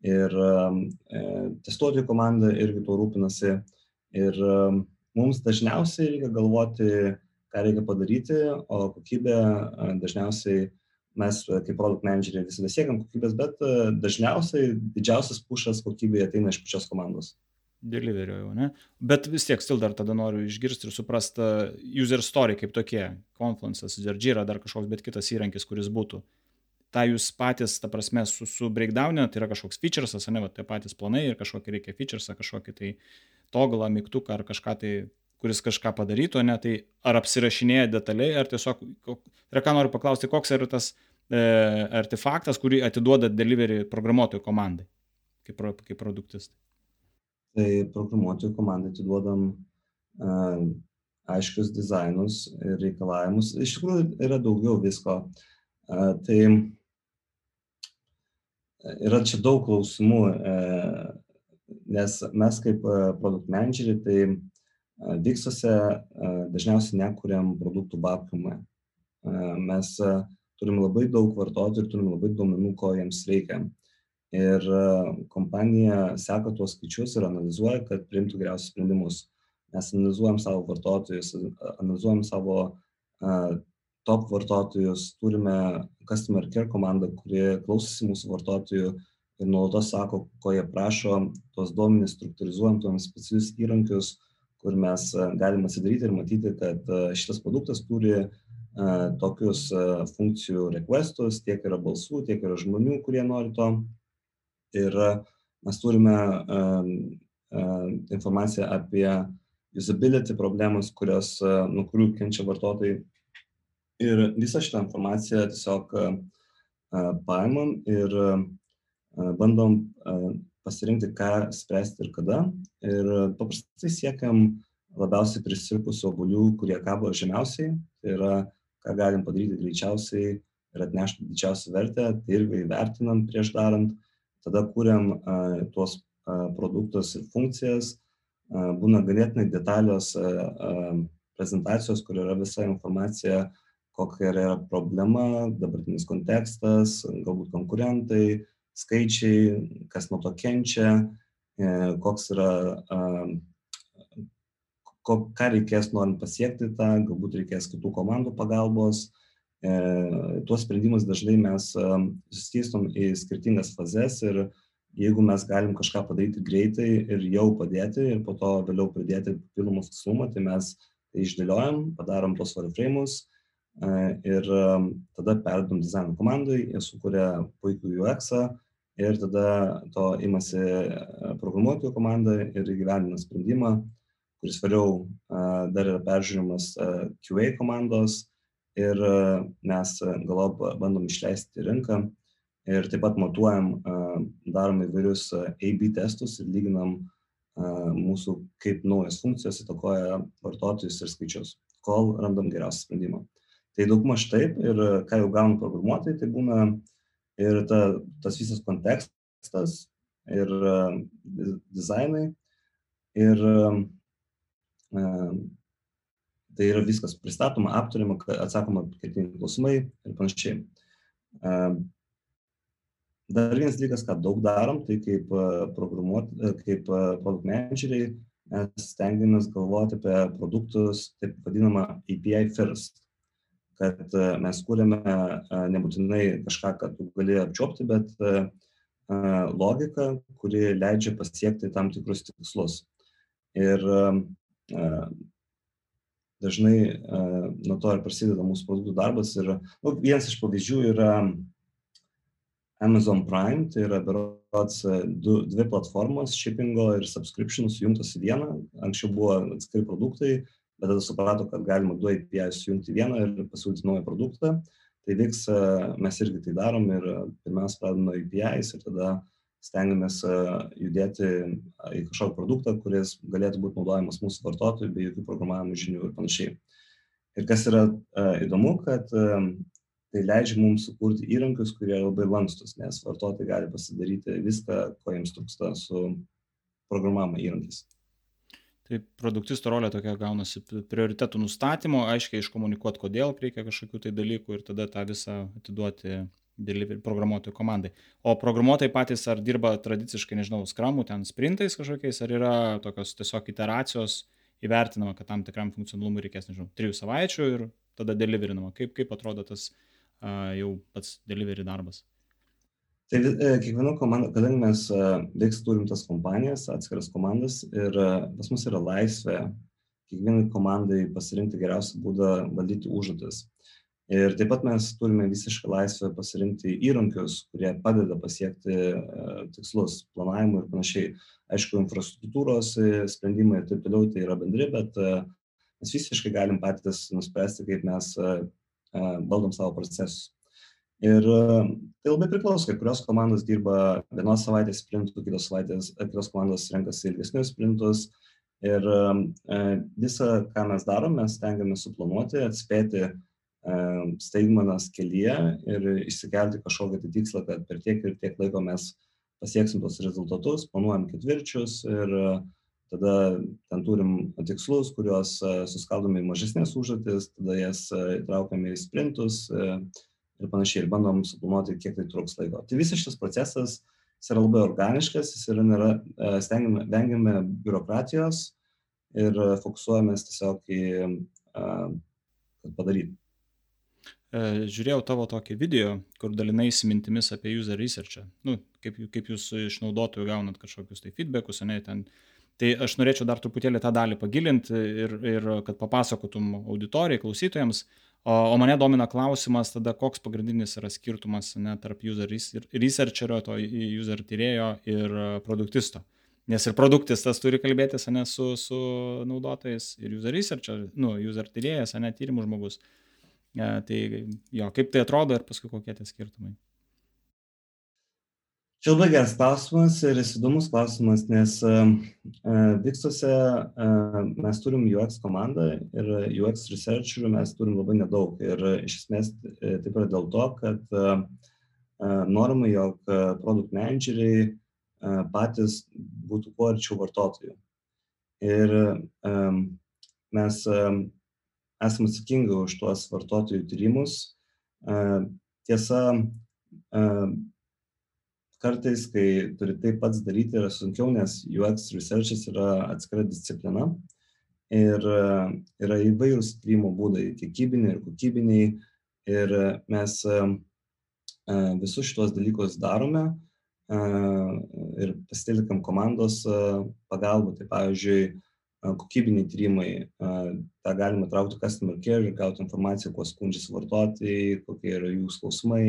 ir uh, testuotojų komanda irgi tuo rūpinasi. Ir mums dažniausiai reikia galvoti, ką reikia padaryti, o kokybė dažniausiai mes kaip produkt manageriai visada siekiam kokybės, bet dažniausiai didžiausias pušas kokybėje ateina iš pačios komandos. Deliverio jau, ne? Bet vis tiek, stil dar tada noriu išgirsti ir suprasti user story kaip tokie, Confluence'as, Jira, dar kažkoks bet kitas įrankis, kuris būtų. Ta jūs patys, ta prasme, su, su breakdown'e, tai yra kažkoks featuresas, ne, va, tie patys planai ir kažkokį reikia featuresą, kažkokį tai togulą, mygtuką ar kažką tai, kuris kažką padarytų, ne, tai ar apsirašinėja detaliai, ar tiesiog, ir ką noriu paklausti, koks yra tas e, artefaktas, kurį atiduoda delivery programuotojų komandai, kaip, kaip produktistai. Tai programuotojų komandai atiduodam aiškius dizainus ir reikalavimus. Iš tikrųjų yra daugiau visko. Tai yra čia daug klausimų. Uh, nes mes kaip e, produkt menedžeriai, tai e, Dixose e, dažniausiai nekuriam produktų babkiumą. Mes turim labai daug vartotojų ir turim labai duomenų, ko jiems reikia. Ir kompanija seka tuos skaičius ir analizuoja, kad priimtų geriausius sprendimus. Mes analizuojam savo vartotojus, analizuojam savo uh, top vartotojus, turime customer care komandą, kuri klausosi mūsų vartotojų, ir nuolatos sako, ko jie prašo, tuos duomenys struktūrizuojam, tuos specialius įrankius, kur mes e, galime atsidaryti ir matyti, kad e, šitas produktas turi e, tokius funkcijų requestus, tiek yra balsų, tiek yra žmonių, kurie nori to. Ir mes turime informaciją apie usability problemas, kurios, nuo kurių kenčia vartotojai. Ir visą šitą informaciją tiesiog paimam ir bandom pasirinkti, ką spręsti ir kada. Ir paprastai siekiam labiausiai prisirpusių obuolių, kurie kabo žemiausiai. Tai yra, ką galim padaryti greičiausiai ir atnešti didžiausią vertę. Tai irgi įvertinam prieš darant. Tada kūriam uh, tuos produktus ir funkcijas. Būna ganėtinai detalios prezentacijos, kur yra visa informacija, kokia yra problema, dabartinis kontekstas, galbūt konkurentai, skaičiai, kas nuo to kenčia, e, koks yra, ką reikės norint pasiekti tą, galbūt reikės kitų komandų pagalbos tuos sprendimus dažnai mes suskystom į skirtingas fazes ir jeigu mes galim kažką padaryti greitai ir jau padėti ir po to vėliau pridėti papildomą tikslumą, tai mes tai išdėliojam, padarom tos warframe'us ir tada perdom dizaino komandai, jie sukuria puikų UX-ą ir tada to imasi programuotojų komanda ir įgyvendina sprendimą, kuris vėliau dar yra peržiūrimas QA komandos ir mes galop bandom išleisti rinką ir taip pat matuojam, darom įvairius AB testus ir lyginam mūsų kaip naujas funkcijos įtakoja vartotojus ir skaičius, kol randam geriausią sprendimą. Tai daugmaž taip ir ką jau gaunam programuotojai, tai būna ir ta, tas visas kontekstas ir dizainai ir Tai yra viskas pristatoma, aptariama, atsakoma kertiniai klausimai ir panašiai. Dar vienas dalykas, ką daug darom, tai kaip kaip produkt manageriai, stengiamės galvoti apie produktus, taip vadinamą API first, kad mes kūrėme nebūtinai kažką, kad tu gali apčiopti, bet logiką, kuri leidžia pasiekti tam tikrus tikslus. Ir dažnai uh, nuo to ir prasideda mūsų produktų darbas. Ir nu, vienas iš pavyzdžių yra Amazon Prime, tai yra berots du, dvi platformos, shippingo ir subscription sujungtos į vieną. Anksčiau buvo atskiri produktai, bet tada suprato, kad galima du API sujungti vieną ir pasiūlyti naują produktą. Tai vyks, mes irgi tai darom ir pirmiausia pradedame nuo APIs ir tada uh, stengiamės judėti į kažkokį produktą, kuris galėtų būti naudojamas mūsų vartotojų be jokių programavimo žinių ir panašiai. Ir kas yra įdomu, kad tai leidžia mums sukurti įrankius, kurie labai lankstus, nes vartotojai gali pasidaryti viską, ko jiems trūksta su programavimo įrankiais. Tai produktisto rolė tokia gaunasi prioritetų nustatymo, aiškiai iškomunikuoti, kodėl reikia kažkokių tai dalykų ir tada tą visą atiduoti delivery programuotojų komandai. O programuotojai patys ar dirba tradiciškai, nežinau, skramų, ten sprintais kažkokiais, ar yra tokios tiesiog iteracijos įvertinama, kad tam tikram funkcionalumui reikės, nežinau, trijų savaičių ir tada deliverinama. Kaip, kaip atrodo tas uh, jau pats delivery darbas? Tai e, kiekviena komanda, kadangi mes veiks turim tas kompanijas, atskiras komandas ir pas mus yra laisvė kiekvienai komandai pasirinkti geriausią būdą valdyti užduotis ir taip pat mes turime visišką laisvę pasirinkti įrankius kurie padeda pasiekti tikslus planavimo ir panašiai aišku infrastruktūros sprendimai ir taip toliau tai yra bendri bet mes visiškai galim patys nuspręsti kaip mes valdom savo procesus Ir tai labai priklauso, kai kurios komandos dirba vienos savaitės sprintų, kitos, savaitės, kitos komandos renkasi ilgesnius sprintus. Ir visą, ką mes darom, mes stengiamės suplanuoti, atspėti staigmenas kelyje ir išsikelti kažkokį tai tikslą, kad per tiek ir tiek laiko mes pasieksim tos rezultatus, planuojam ketvirčius ir tada ten turim tikslus, kuriuos suskaldome į mažesnės užduotis, tada jas įtraukiame į sprintus ir panašiai ir bandom suplanuoti, kiek tai truks laiko. Tai visas šitas procesas jis yra labai organiškas, jis yra, nėra, stengiame, vengiame biurokratijos ir fokusuojamės tiesiog į, kad padaryti. E, žiūrėjau tavo tokį video, kur dalinaisi mintimis apie user researchą. Nu, kaip, kaip jūs iš naudotojų gaunat kažkokius tai feedbackus, ne, ten. Tai aš norėčiau dar truputėlį tą dalį pagilinti ir, ir kad papasakotum auditorijai, klausytojams. O, o mane domina klausimas tada, koks pagrindinis yra skirtumas ne, tarp user researcherio, to user tyrėjo ir produktisto. Nes ir produktistas turi kalbėtis ne, su, su naudotojais ir user researcher, nu, user tyrėjas, ne, tyrimų žmogus. Uh, Tai jo, kaip tai atrodo ir paskui kokie tie skirtumai. Čia labai geras klausimas ir įdomus klausimas, nes uh, Vikstuose uh, mes turim UX komandą ir UX researcherių mes turim labai nedaug. Ir iš esmės taip yra dėl to, kad norime, jog produkt manageriai patys būtų kuo arčiau vartotojų. Ir mes esame atsakingi už tuos vartotojų tyrimus. Tiesa, kartais, kai turi tai pats daryti, yra sunkiau, nes UX researchas yra atskira disciplina ir yra įvairūs tyrimo būdai, kiekybiniai ir kokybiniai. Ir mes visus šitos dalykus darome ir pasitelkam komandos pagalbą. Tai pavyzdžiui, kokybiniai tyrimai, tą galima traukti customer care ir gauti informaciją, kuo skundžiasi vartotojai, kokie yra jų skausmai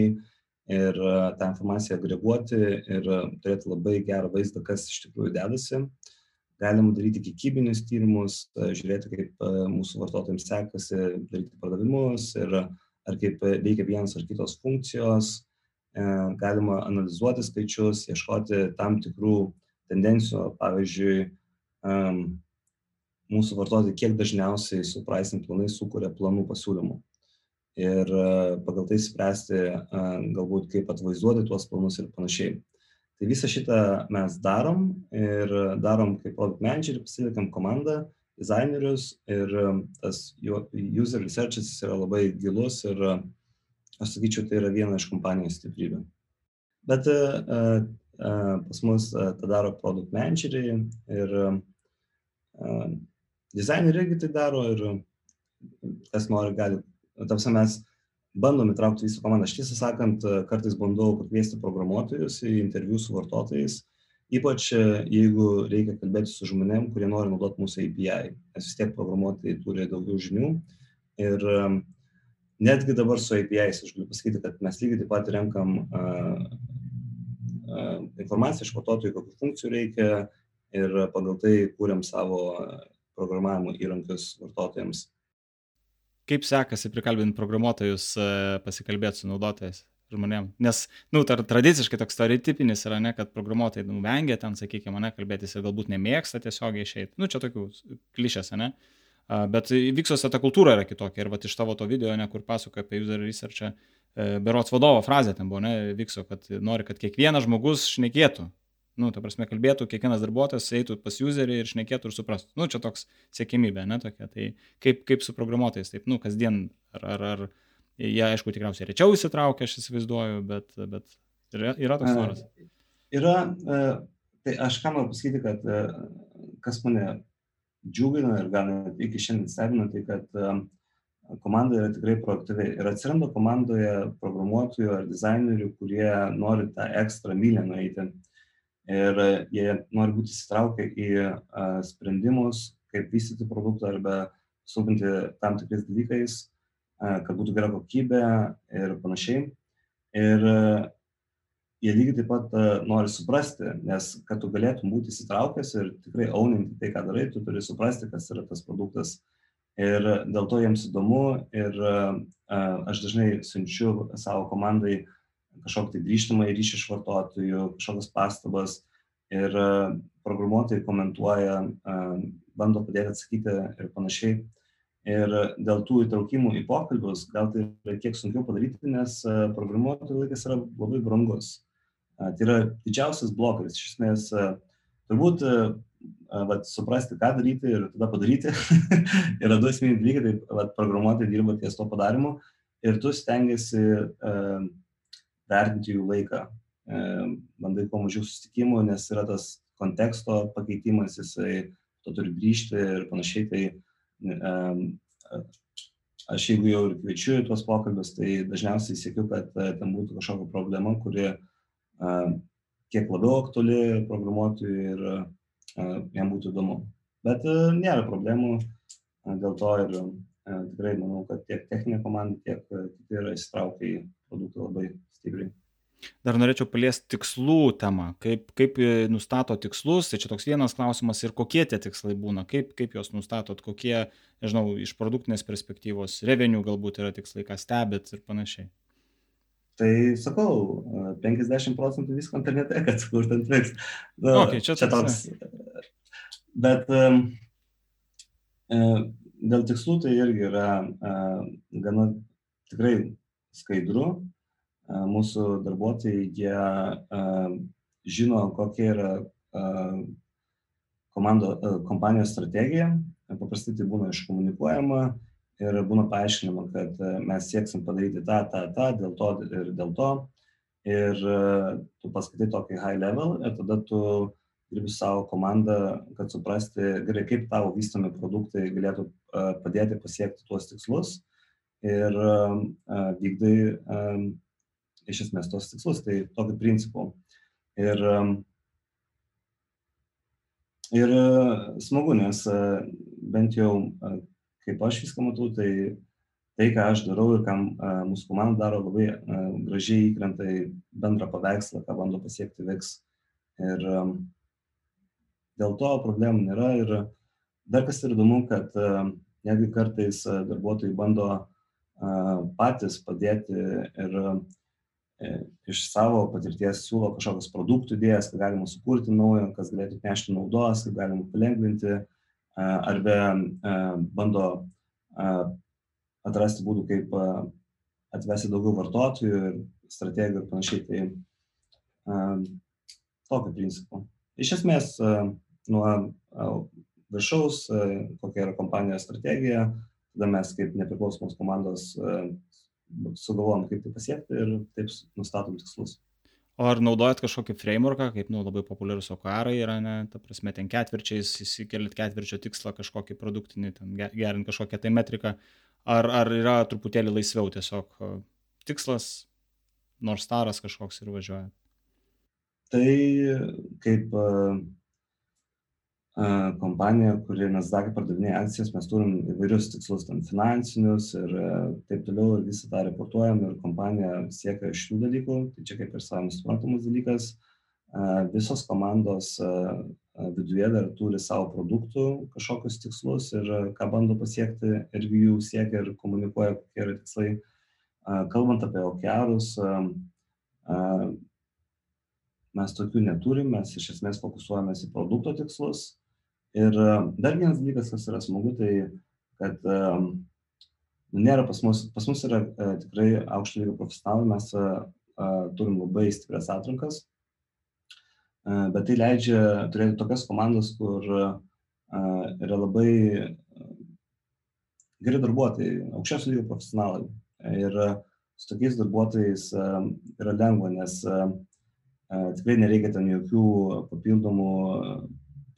ir tą informaciją agreguoti ir turėti labai gerą vaizdą, kas iš tikrųjų dedasi. Galima daryti kiekybinius tyrimus, žiūrėti, kaip mūsų vartotojams sekasi daryti pardavimus ir ar kaip veikia vienas ar kitos funkcijos. Galima analizuoti skaičius, ieškoti tam tikrų tendencijų, pavyzdžiui, mūsų vartotojai kiek dažniausiai su pricing planais sukuria planų pasiūlymų. Ir pagal tai spręsti galbūt kaip atvaizduoti tuos planus ir panašiai. Tai visą šitą mes darom ir darom kaip product manager, pasiliekam komandą, dizainerius ir tas user researchas yra labai gilus ir aš sakyčiau, tai yra viena iš kompanijos stiprybių. Bet pas mus tą daro product manageriai ir dizaineriai irgi tai daro ir kas nori gali. Tapsi mes bandom įtraukti visą komandą. Aš tiesą sakant, kartais bandau pakviesti programuotojus į interviu su vartotojais, ypač jeigu reikia kalbėti su žmonėm, kurie nori naudoti mūsų API, nes vis tiek programuotojai turi daugiau žinių. Ir netgi dabar su APIs aš galiu pasakyti, kad mes lygiai taip pat renkam uh, informaciją iš vartotojų, kokių funkcijų reikia ir pagal tai kūriam savo programavimo įrankius vartotojams. Kaip sekasi prikalbinti programuotojus e, pasikalbėti su naudotojais žmonėm? Nes, na, nu, tradiciškai toks stereotipinis yra, ne, kad programuotojai nu, vengia ten, sakykime, ne, kalbėtis ir galbūt nemėgsta tiesiog išeiti. Nu, čia tokių klišės, ne? Bet Viksuose ta kultūra yra kitokia. Ir va iš tavo to video, ne, kur pasakoja apie user researchą, e, berots vadovo frazė ten buvo, ne, Vikso, kad nori, kad kiekvienas žmogus šnekėtų nu, ta prasme, kalbėtų, kiekvienas darbuotojas eitų pas userį ir šnekėtų ir suprastų. Nu, čia toks siekimybė, ne tokia. Tai kaip, kaip su programuotojais, taip, nu, kasdien, ar, ar, ar jie, aišku, tikriausiai rečiau įsitraukia, aš įsivaizduoju, bet, bet yra, yra toks noras. Yra, tai aš ką noriu pasakyti, kad kas mane džiugina ir gal net iki šiandien stebina, tai kad komanda yra tikrai proaktyvi. Ir atsiranda komandoje programuotojų ar dizainerių, kurie nori tą ekstra mylę nueiti ir jie nori būti įsitraukę į sprendimus, kaip vystyti produktą arba sūpinti tam tikrais dalykais, kad būtų gera kokybė ir panašiai. Ir jie lygiai taip pat nori suprasti, nes kad tu galėtum būti įsitraukęs ir tikrai auninti tai, ką darai, tu turi suprasti, kas yra tas produktas. Ir dėl to jiems įdomu ir aš dažnai siunčiu savo komandai uh, kažkokį tai grįžtamą ryšį iš vartotojų, kažkokias pastabas ir e, programuotojai komentuoja, e, bando padėti atsakyti ir panašiai. Ir dėl tų įtraukimų į pokalbius gal tai yra kiek sunkiau padaryti, nes e, programuotojų laikas yra labai brangus. Tai yra didžiausias blokas. Iš esmės, turbūt vat, suprasti, ką daryti ir tada padaryti (laughs) yra du esminiai dalykai, tai vat, programuotojai dirba ties to padarimu ir tu stengiasi uh, vertinti jų laiką. E, bandai kuo mažiau susitikimų, nes yra tas konteksto pakeitimas, jisai to turi grįžti ir panašiai. Tai e, aš jeigu jau ir kviečiu į tuos pokalbius, tai dažniausiai siekiu, kad e, ten būtų kažkokia problema, kuri kiek labiau aktuali programuotojui ir jam būtų įdomu. Bet nėra problemų, dėl to ir tikrai manau, kad tiek techninė komanda, tiek kiti yra įsitraukę į produktą labai stipriai. Dar norėčiau paliesti tikslų temą. Kaip, kaip nustato tikslus, tai čia toks vienas klausimas ir kokie tie tikslai būna, kaip, kaip juos nustatot, kokie, nežinau, iš produktinės perspektyvos, revenių galbūt yra tikslai, ką stebit ir panašiai. Tai sakau, 50 procentų visko internete, kad kur ten veiks. Nu, okay, čia, čia toks. Bet um, dėl tikslų tai irgi yra uh, gana tikrai skaidru, mūsų darbuotojai, jie žino, kokia yra komando, kompanijos strategija, paprastai tai būna iškomunikuojama ir būna paaiškinama, kad mes sieksim padaryti tą, tą, tą, dėl to ir dėl to. Ir tu paskaitai tokį high level ir tada tu dirbi savo komandą, kad suprasti gerai, kaip tavo vystomi produktai galėtų padėti pasiekti tuos tikslus ir vykdai iš esmės tos tikslus, tai tokiu principu. Ir, ir smagu, nes bent jau kaip aš viską matau, tai tai, ką aš darau ir ką mūsų komanda daro, labai gražiai įkrenta į bendrą paveikslą, ką bando pasiekti VIX. Ir dėl to problemų nėra. Ir dar kas ir įdomu, kad netgi kartais darbuotojai bando patys padėti ir e, iš savo patirties siūlo kažkokias produktų idėjas, ką galima sukurti naujo, kas galėtų nešti naudos, kaip galima palengvinti, arba bando atrasti būdų, kaip atvesti daugiau vartotojų ir strategijų ir panašiai. Tai tokio principo. Iš esmės, nuo viršaus, kokia yra kompanijos strategija, tada mes kaip nepriklausomos komandos sugalvojom, kaip tai pasiekti ir taip nustatom tikslus. O ar naudojat kažkokį frameworką, kaip nu, labai populiarus OKR yra, ne, ta prasme, ten ketvirčiais įsikelit ketvirčio tikslą kažkokį produktinį, ten gerint kažkokią tai metriką, ar, ar yra truputėlį laisviau tiesiog tikslas, nors staras kažkoks ir važiuoja? Tai kaip uh, kompanija, kuri Nasdaq pardavinėja akcijas, mes turim įvairius tikslus, ten finansinius ir uh, taip toliau, ir visą tą reportuojam ir kompanija siekia šių dalykų, tai čia kaip ir savams suprantamas dalykas. Visos komandos viduje dar turi savo produktų kažkokius tikslus ir ką bando pasiekti ir jų siekia ir komunikuoja, kokie yra tikslai. Kalbant apie okearus, mes tokių neturim, mes iš esmės fokusuojamės į produkto tikslus. Ir dar vienas dalykas, kas yra smagu, tai kad nu, nėra pas mus, pas mus yra tikrai aukšto lygio profesionalai, mes turim labai stiprias atrankas bet tai leidžia turėti tokias komandas, kur yra labai geri darbuotojai, aukščiausio lygio profesionalai. Ir su tokiais darbuotojais yra lengva, nes tikrai nereikia ten jokių papildomų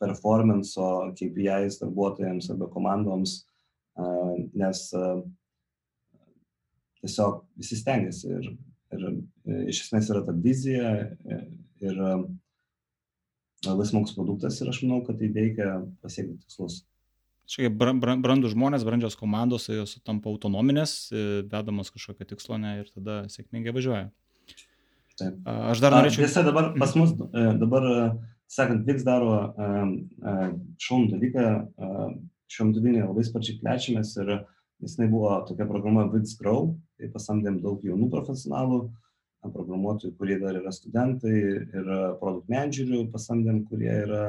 performance'o KPIs darbuotojams arba komandoms, nes tiesiog visi stengiasi ir, ir iš esmės yra ta vizija ir labai smagus produktas ir aš manau, kad tai veikia pasiekti tikslus. Čia brandų žmonės, brandžios komandos, jos tampa autonominės, e, vedamos kažkokio tikslo ne, ir tada sėkmingai važiuoja. Taip. Aš dar norėčiau. Tiesa, dabar pas mus, e, dabar, e, sakant, VIX daro šaunų dalyką, šiuo metu Vilniuje labai sparčiai plečiamės ir nesnai buvo tokia programa VIX Grow, tai pasamdėm daug jaunų profesionalų, programuotojų, kurie dar yra studentai ir produkt managerių pasamdėm, kurie yra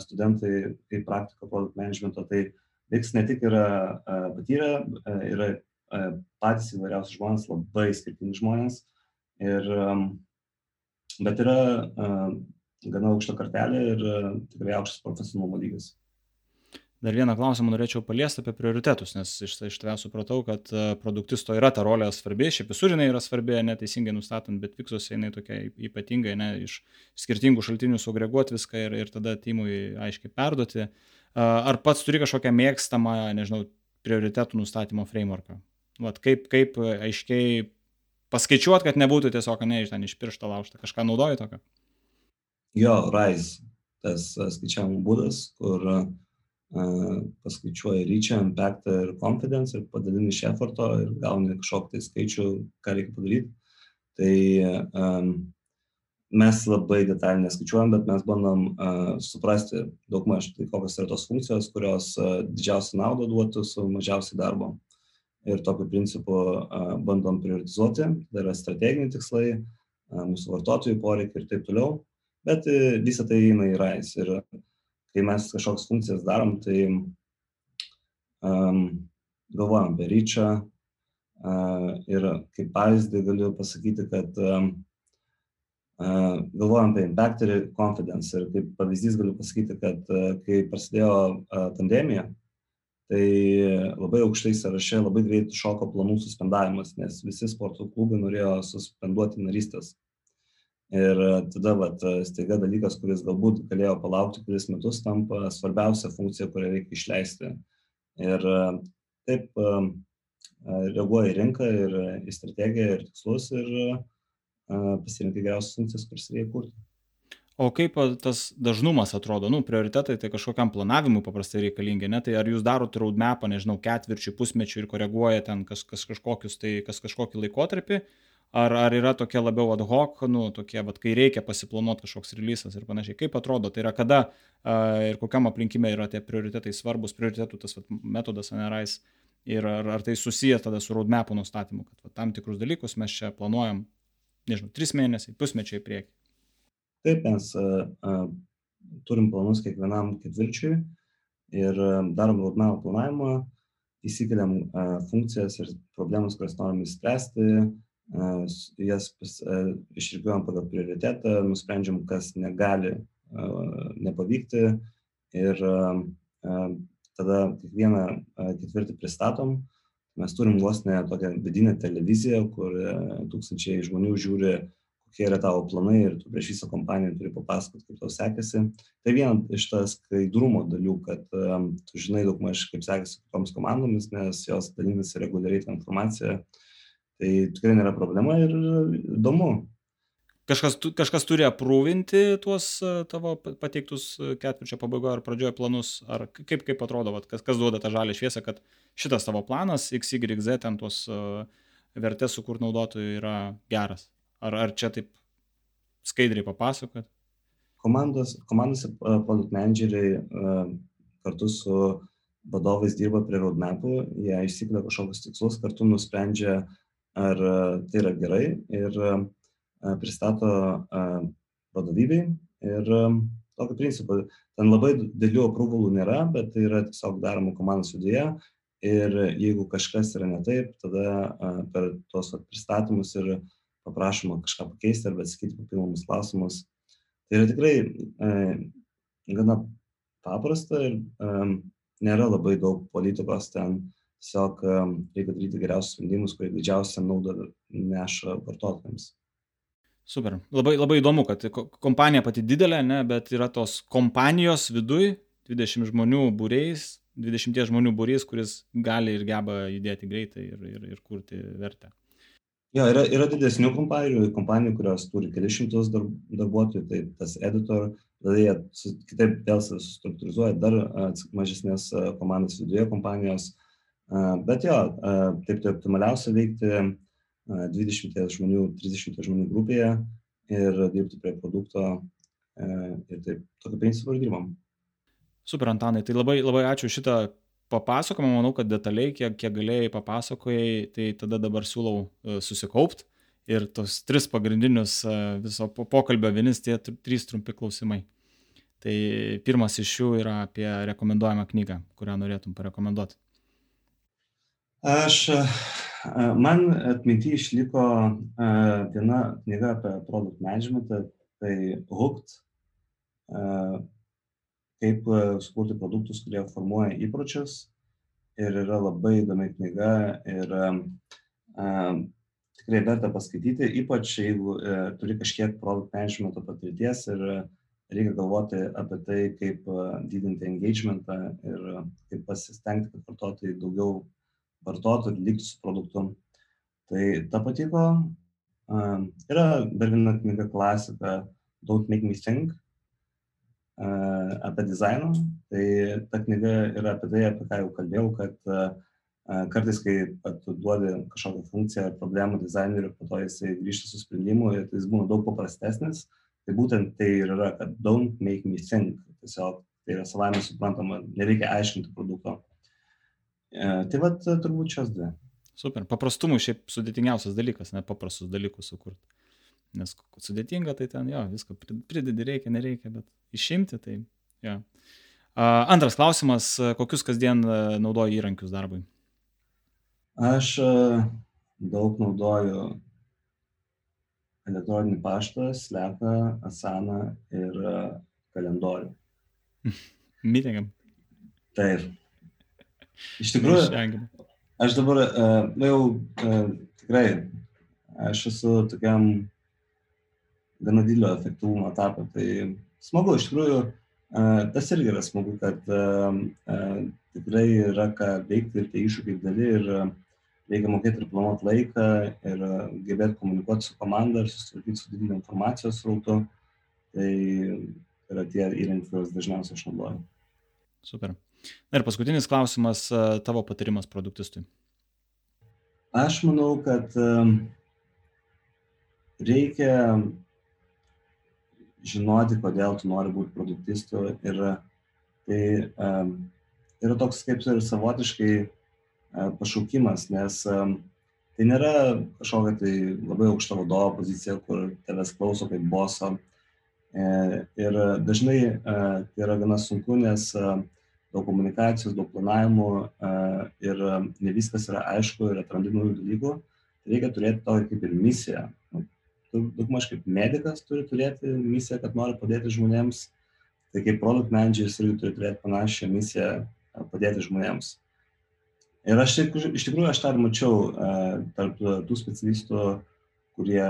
studentai kaip praktiko produkt managemento. Tai VIX ne tik yra patyrę, yra patys įvairiausi žmonės, labai skirtingi žmonės, ir, bet yra gana aukšta kartelė ir tikrai aukštas profesionalumo lygis dar vieną klausimą norėčiau paliesti apie prioritetus, nes iš, iš tavęs supratau, kad e, produktisto yra ta rolė svarbi, šiaip visur jinai yra svarbi, neteisingai nustatant, bet fiksuose jinai tokia ypatingai, ne, iš skirtingų šaltinių suagreguoti viską ir, ir tada timui aiškiai perduoti. E, ar pats turi kažkokią mėgstamą, nežinau, prioritetų nustatymo frameworką? Vat kaip, kaip aiškiai paskaičiuot, kad nebūtų tiesiog, ne, iš ten iš piršto laužta, kažką naudoji tokio? Jo, RISE, tas skaičiavimo būdas, kur uh, paskaičiuoji ryčią, impactą ir confidence ir padalini iš efforto ir gauni kažkokį tai skaičių, ką reikia padaryti. Tai um, mes labai detaliai neskaičiuojam, bet mes bandom uh, suprasti daugmaž, tai kokios yra tos funkcijos, kurios uh, didžiausią naudą duotų su mažiausiai darbo. Ir tokiu principu uh, bandom prioritizuoti, tai yra strateginiai tikslai, uh, mūsų vartotojų poreikiai ir taip toliau, bet uh, visą tai eina į RAIS. Ir kai mes kažkokias funkcijas darom, tai um, galvojam apie ryčią uh, ir kaip pavyzdį galiu pasakyti, kad um, uh, galvojam apie impact ir confidence. Ir kaip pavyzdys galiu pasakyti, kad uh, kai prasidėjo uh, pandemija, tai labai aukštai sąraše labai greit šoko planų suspendavimas, nes visi sporto klubai norėjo suspenduoti narystės. Ir e, tada vat, e, staiga dalykas, kuris galbūt galėjo palaukti kelis metus, tampa svarbiausia funkcija, kurią reikia išleisti. Ir e, taip reaguoja į rinką ir į strategiją ir tikslus ir pasirinka geriausias funkcijas, kuris reikia kurti. O kaip tas dažnumas atrodo, nu, prioritetai tai kažkokiam planavimui paprastai reikalingi, ne? Tai ar jūs darote roadmapą, nežinau, ketvirčių, pusmečių ir koreguoja ten kas, kas kažkokius, tai kas kažkokį laikotarpį, ar, ar yra tokie labiau ad hoc, nu, tokie, bet kai reikia pasiplanuoti kažkoks releasas ir panašiai. Kaip atrodo, tai yra kada uh, ir kokiam aplinkime yra tie prioritetai svarbus, prioritetų tas vat, metodas NRIs ir ar, ar tai susiję tada su roadmapų nustatymu, kad vat, tam tikrus dalykus mes čia planuojam, nežinau, tris mėnesiai, pusmečiai į priekį. Taip, mes turim planus kiekvienam ketvirčiui ir darom roadmap planavimą, įsikeliam funkcijas ir problemas, kurias norim įspręsti, jas išrikiuojam pagal prioritetą, nusprendžiam, kas negali nepavykti ir tada kiekvieną ketvirtį pristatom. Mes turim vos ne tokią vidinę televiziją, kur tūkstančiai žmonių žiūri kokie yra tavo planai ir tu prieš visą kompaniją turi papasakot, kaip tau sekasi. Tai viena iš tas skaidrumo dalių, kad tu žinai daug maž, kaip sekasi kitoms komandomis, nes jos dalinasi reguliariai tą informaciją. Tai tikrai nėra problema ir įdomu. Kažkas, kažkas turi aprūvinti tuos tavo pateiktus ketvirčio pabaigoje ar pradžioje planus, ar kaip, kaip atrodo, vat, kas, kas duoda tą žalę šviesą, kad šitas tavo planas XYZ ten tuos uh, vertės sukurt naudotojų yra geras. Ar, ar čia taip skaidriai papasakot? Komandos, komandos produkt manageriai kartu su vadovais dirba prie roadmapų, jie išsikelia kažkokius tikslus, kartu nusprendžia, ar tai yra gerai ir pristato vadovybei ir tokio principo. Ten labai didelių approvalų nėra, bet tai yra tiesiog daroma komandos viduje ir jeigu kažkas yra ne taip, tada per tuos pristatymus ir paprašoma kažką pakeisti arba atsakyti papildomus klausimus. Tai yra tikrai e, gana paprasta ir e, nėra labai daug politikos ten, tiesiog reikia daryti geriausius sprendimus, kurie didžiausią naudą neša vartotojams. Super. Labai, labai įdomu, kad kompanija pati didelė, ne, bet yra tos kompanijos viduj, 20 žmonių būriais, 20 žmonių būrys, kuris gali ir geba judėti greitai ir, ir, ir kurti vertę. Jo, yra, yra didesnių kompanijų, kompanijų, kurios turi kelius šimtus darb, darbuotojų, tai tas editor, tada jie kitaip vėl struktūrizuoja dar mažesnės komandas viduje kompanijos. Bet jo, taip tai optimaliausia veikti 20 žmonių, 30 žmonių grupėje ir dirbti prie produkto ir taip tokio principo ir dirbam. Super, Antanai, tai labai, labai ačiū šitą papasakojama, manau, kad detaliai, kiek, kiek galėjai papasakojai, tai tada dabar siūlau e, susikaupt ir tos tris pagrindinius e, viso pokalbio vienis tie trys trumpi klausimai. Tai pirmas iš jų yra apie rekomenduojamą knygą, kurią norėtum parekomenduoti. Aš, e, man atminti išliko viena knyga apie produkt managementą, tai Hooked, kaip e, sukurti produktus, kurie formuoja įpročius. Ir yra labai įdomi knyga ir um, tikrai verta paskaityti, ypač jeigu uh, turi kažkiek produkt managemento patirties ir reikia galvoti apie tai, kaip uh, didinti engagementą ir kaip pasistengti, kad vartotojai daugiau vartotų ir liktų su produktu. Tai ta patiko. Uh, yra dar viena knyga klasika Don't Make Me Think apie dizainą. Tai ta knyga yra apie tai, apie ką jau kalbėjau, kad kartais, kai tu duodi kažkokią funkciją ar problemą dizaineriui, po to jisai grįžta su sprendimu ir tai jis būna daug paprastesnis, tai būtent tai ir yra, kad don't make me think. Tiesiog tai yra savame suprantama, nereikia aiškinti produkto. E, tai vad turbūt šios dvi. Super. Paprastumui šiaip sudėtingiausias dalykas, ne paprastus dalykus sukurti. Nes sudėtinga, tai ten jo, visko pridedi, reikia, nereikia, bet išimti, tai jo. Antras klausimas, kokius kasdien naudoji įrankius darbui? Aš daug naudoju elektroninį paštą, sleką, asaną ir kalendorių. (laughs) Mitingam. Taip. Iš tikrųjų, aš dabar, na jau tikrai, aš esu tokiam gana didelio efektyvumo etapą. Tai smagu, iš tikrųjų, tas irgi yra smagu, kad tikrai yra ką veikti ir tie iššūkiai dideli ir reikia mokėti ir planuoti laiką ir gebėti komunikuoti su komanda ir susitvarkyti su dideliu informacijos srautu. Tai yra tie įrankiai, kuriuos dažniausiai aš naudoju. Super. Na ir paskutinis klausimas, tavo patarimas produktistui. Aš manau, kad reikia žinoti, kodėl tu nori būti produktistu ir tai yra toks kaip ir savotiškai pašaukimas, nes tai nėra kažkokia tai labai aukšta vadovo pozicija, kur tavęs klauso kaip boso. E, ir dažnai tai yra gana sunku, nes daug komunikacijos, daug planavimų ir ne viskas yra aišku ir atrandi naujų dalykų. Tai reikia turėti tokį kaip ir misiją. Nu, daugmaž kaip medikas turi turėti misiją, kad nori padėti žmonėms. Tai kaip produkt manageris irgi turi turėti panašią misiją padėti žmonėms. Ir aš iš tikrųjų aš tą ir mačiau tarp tų specialistų, kurie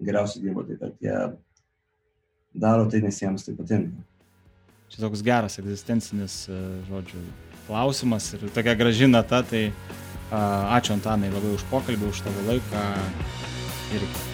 geriausiai dirba, tai kad jie daro tai, nes jiems tai patinka. Čia toks geras egzistencinis, žodžiu, klausimas ir tokia graži nata, tai ačiū Antanai labai už pokalbį, už tavo laiką ir iki.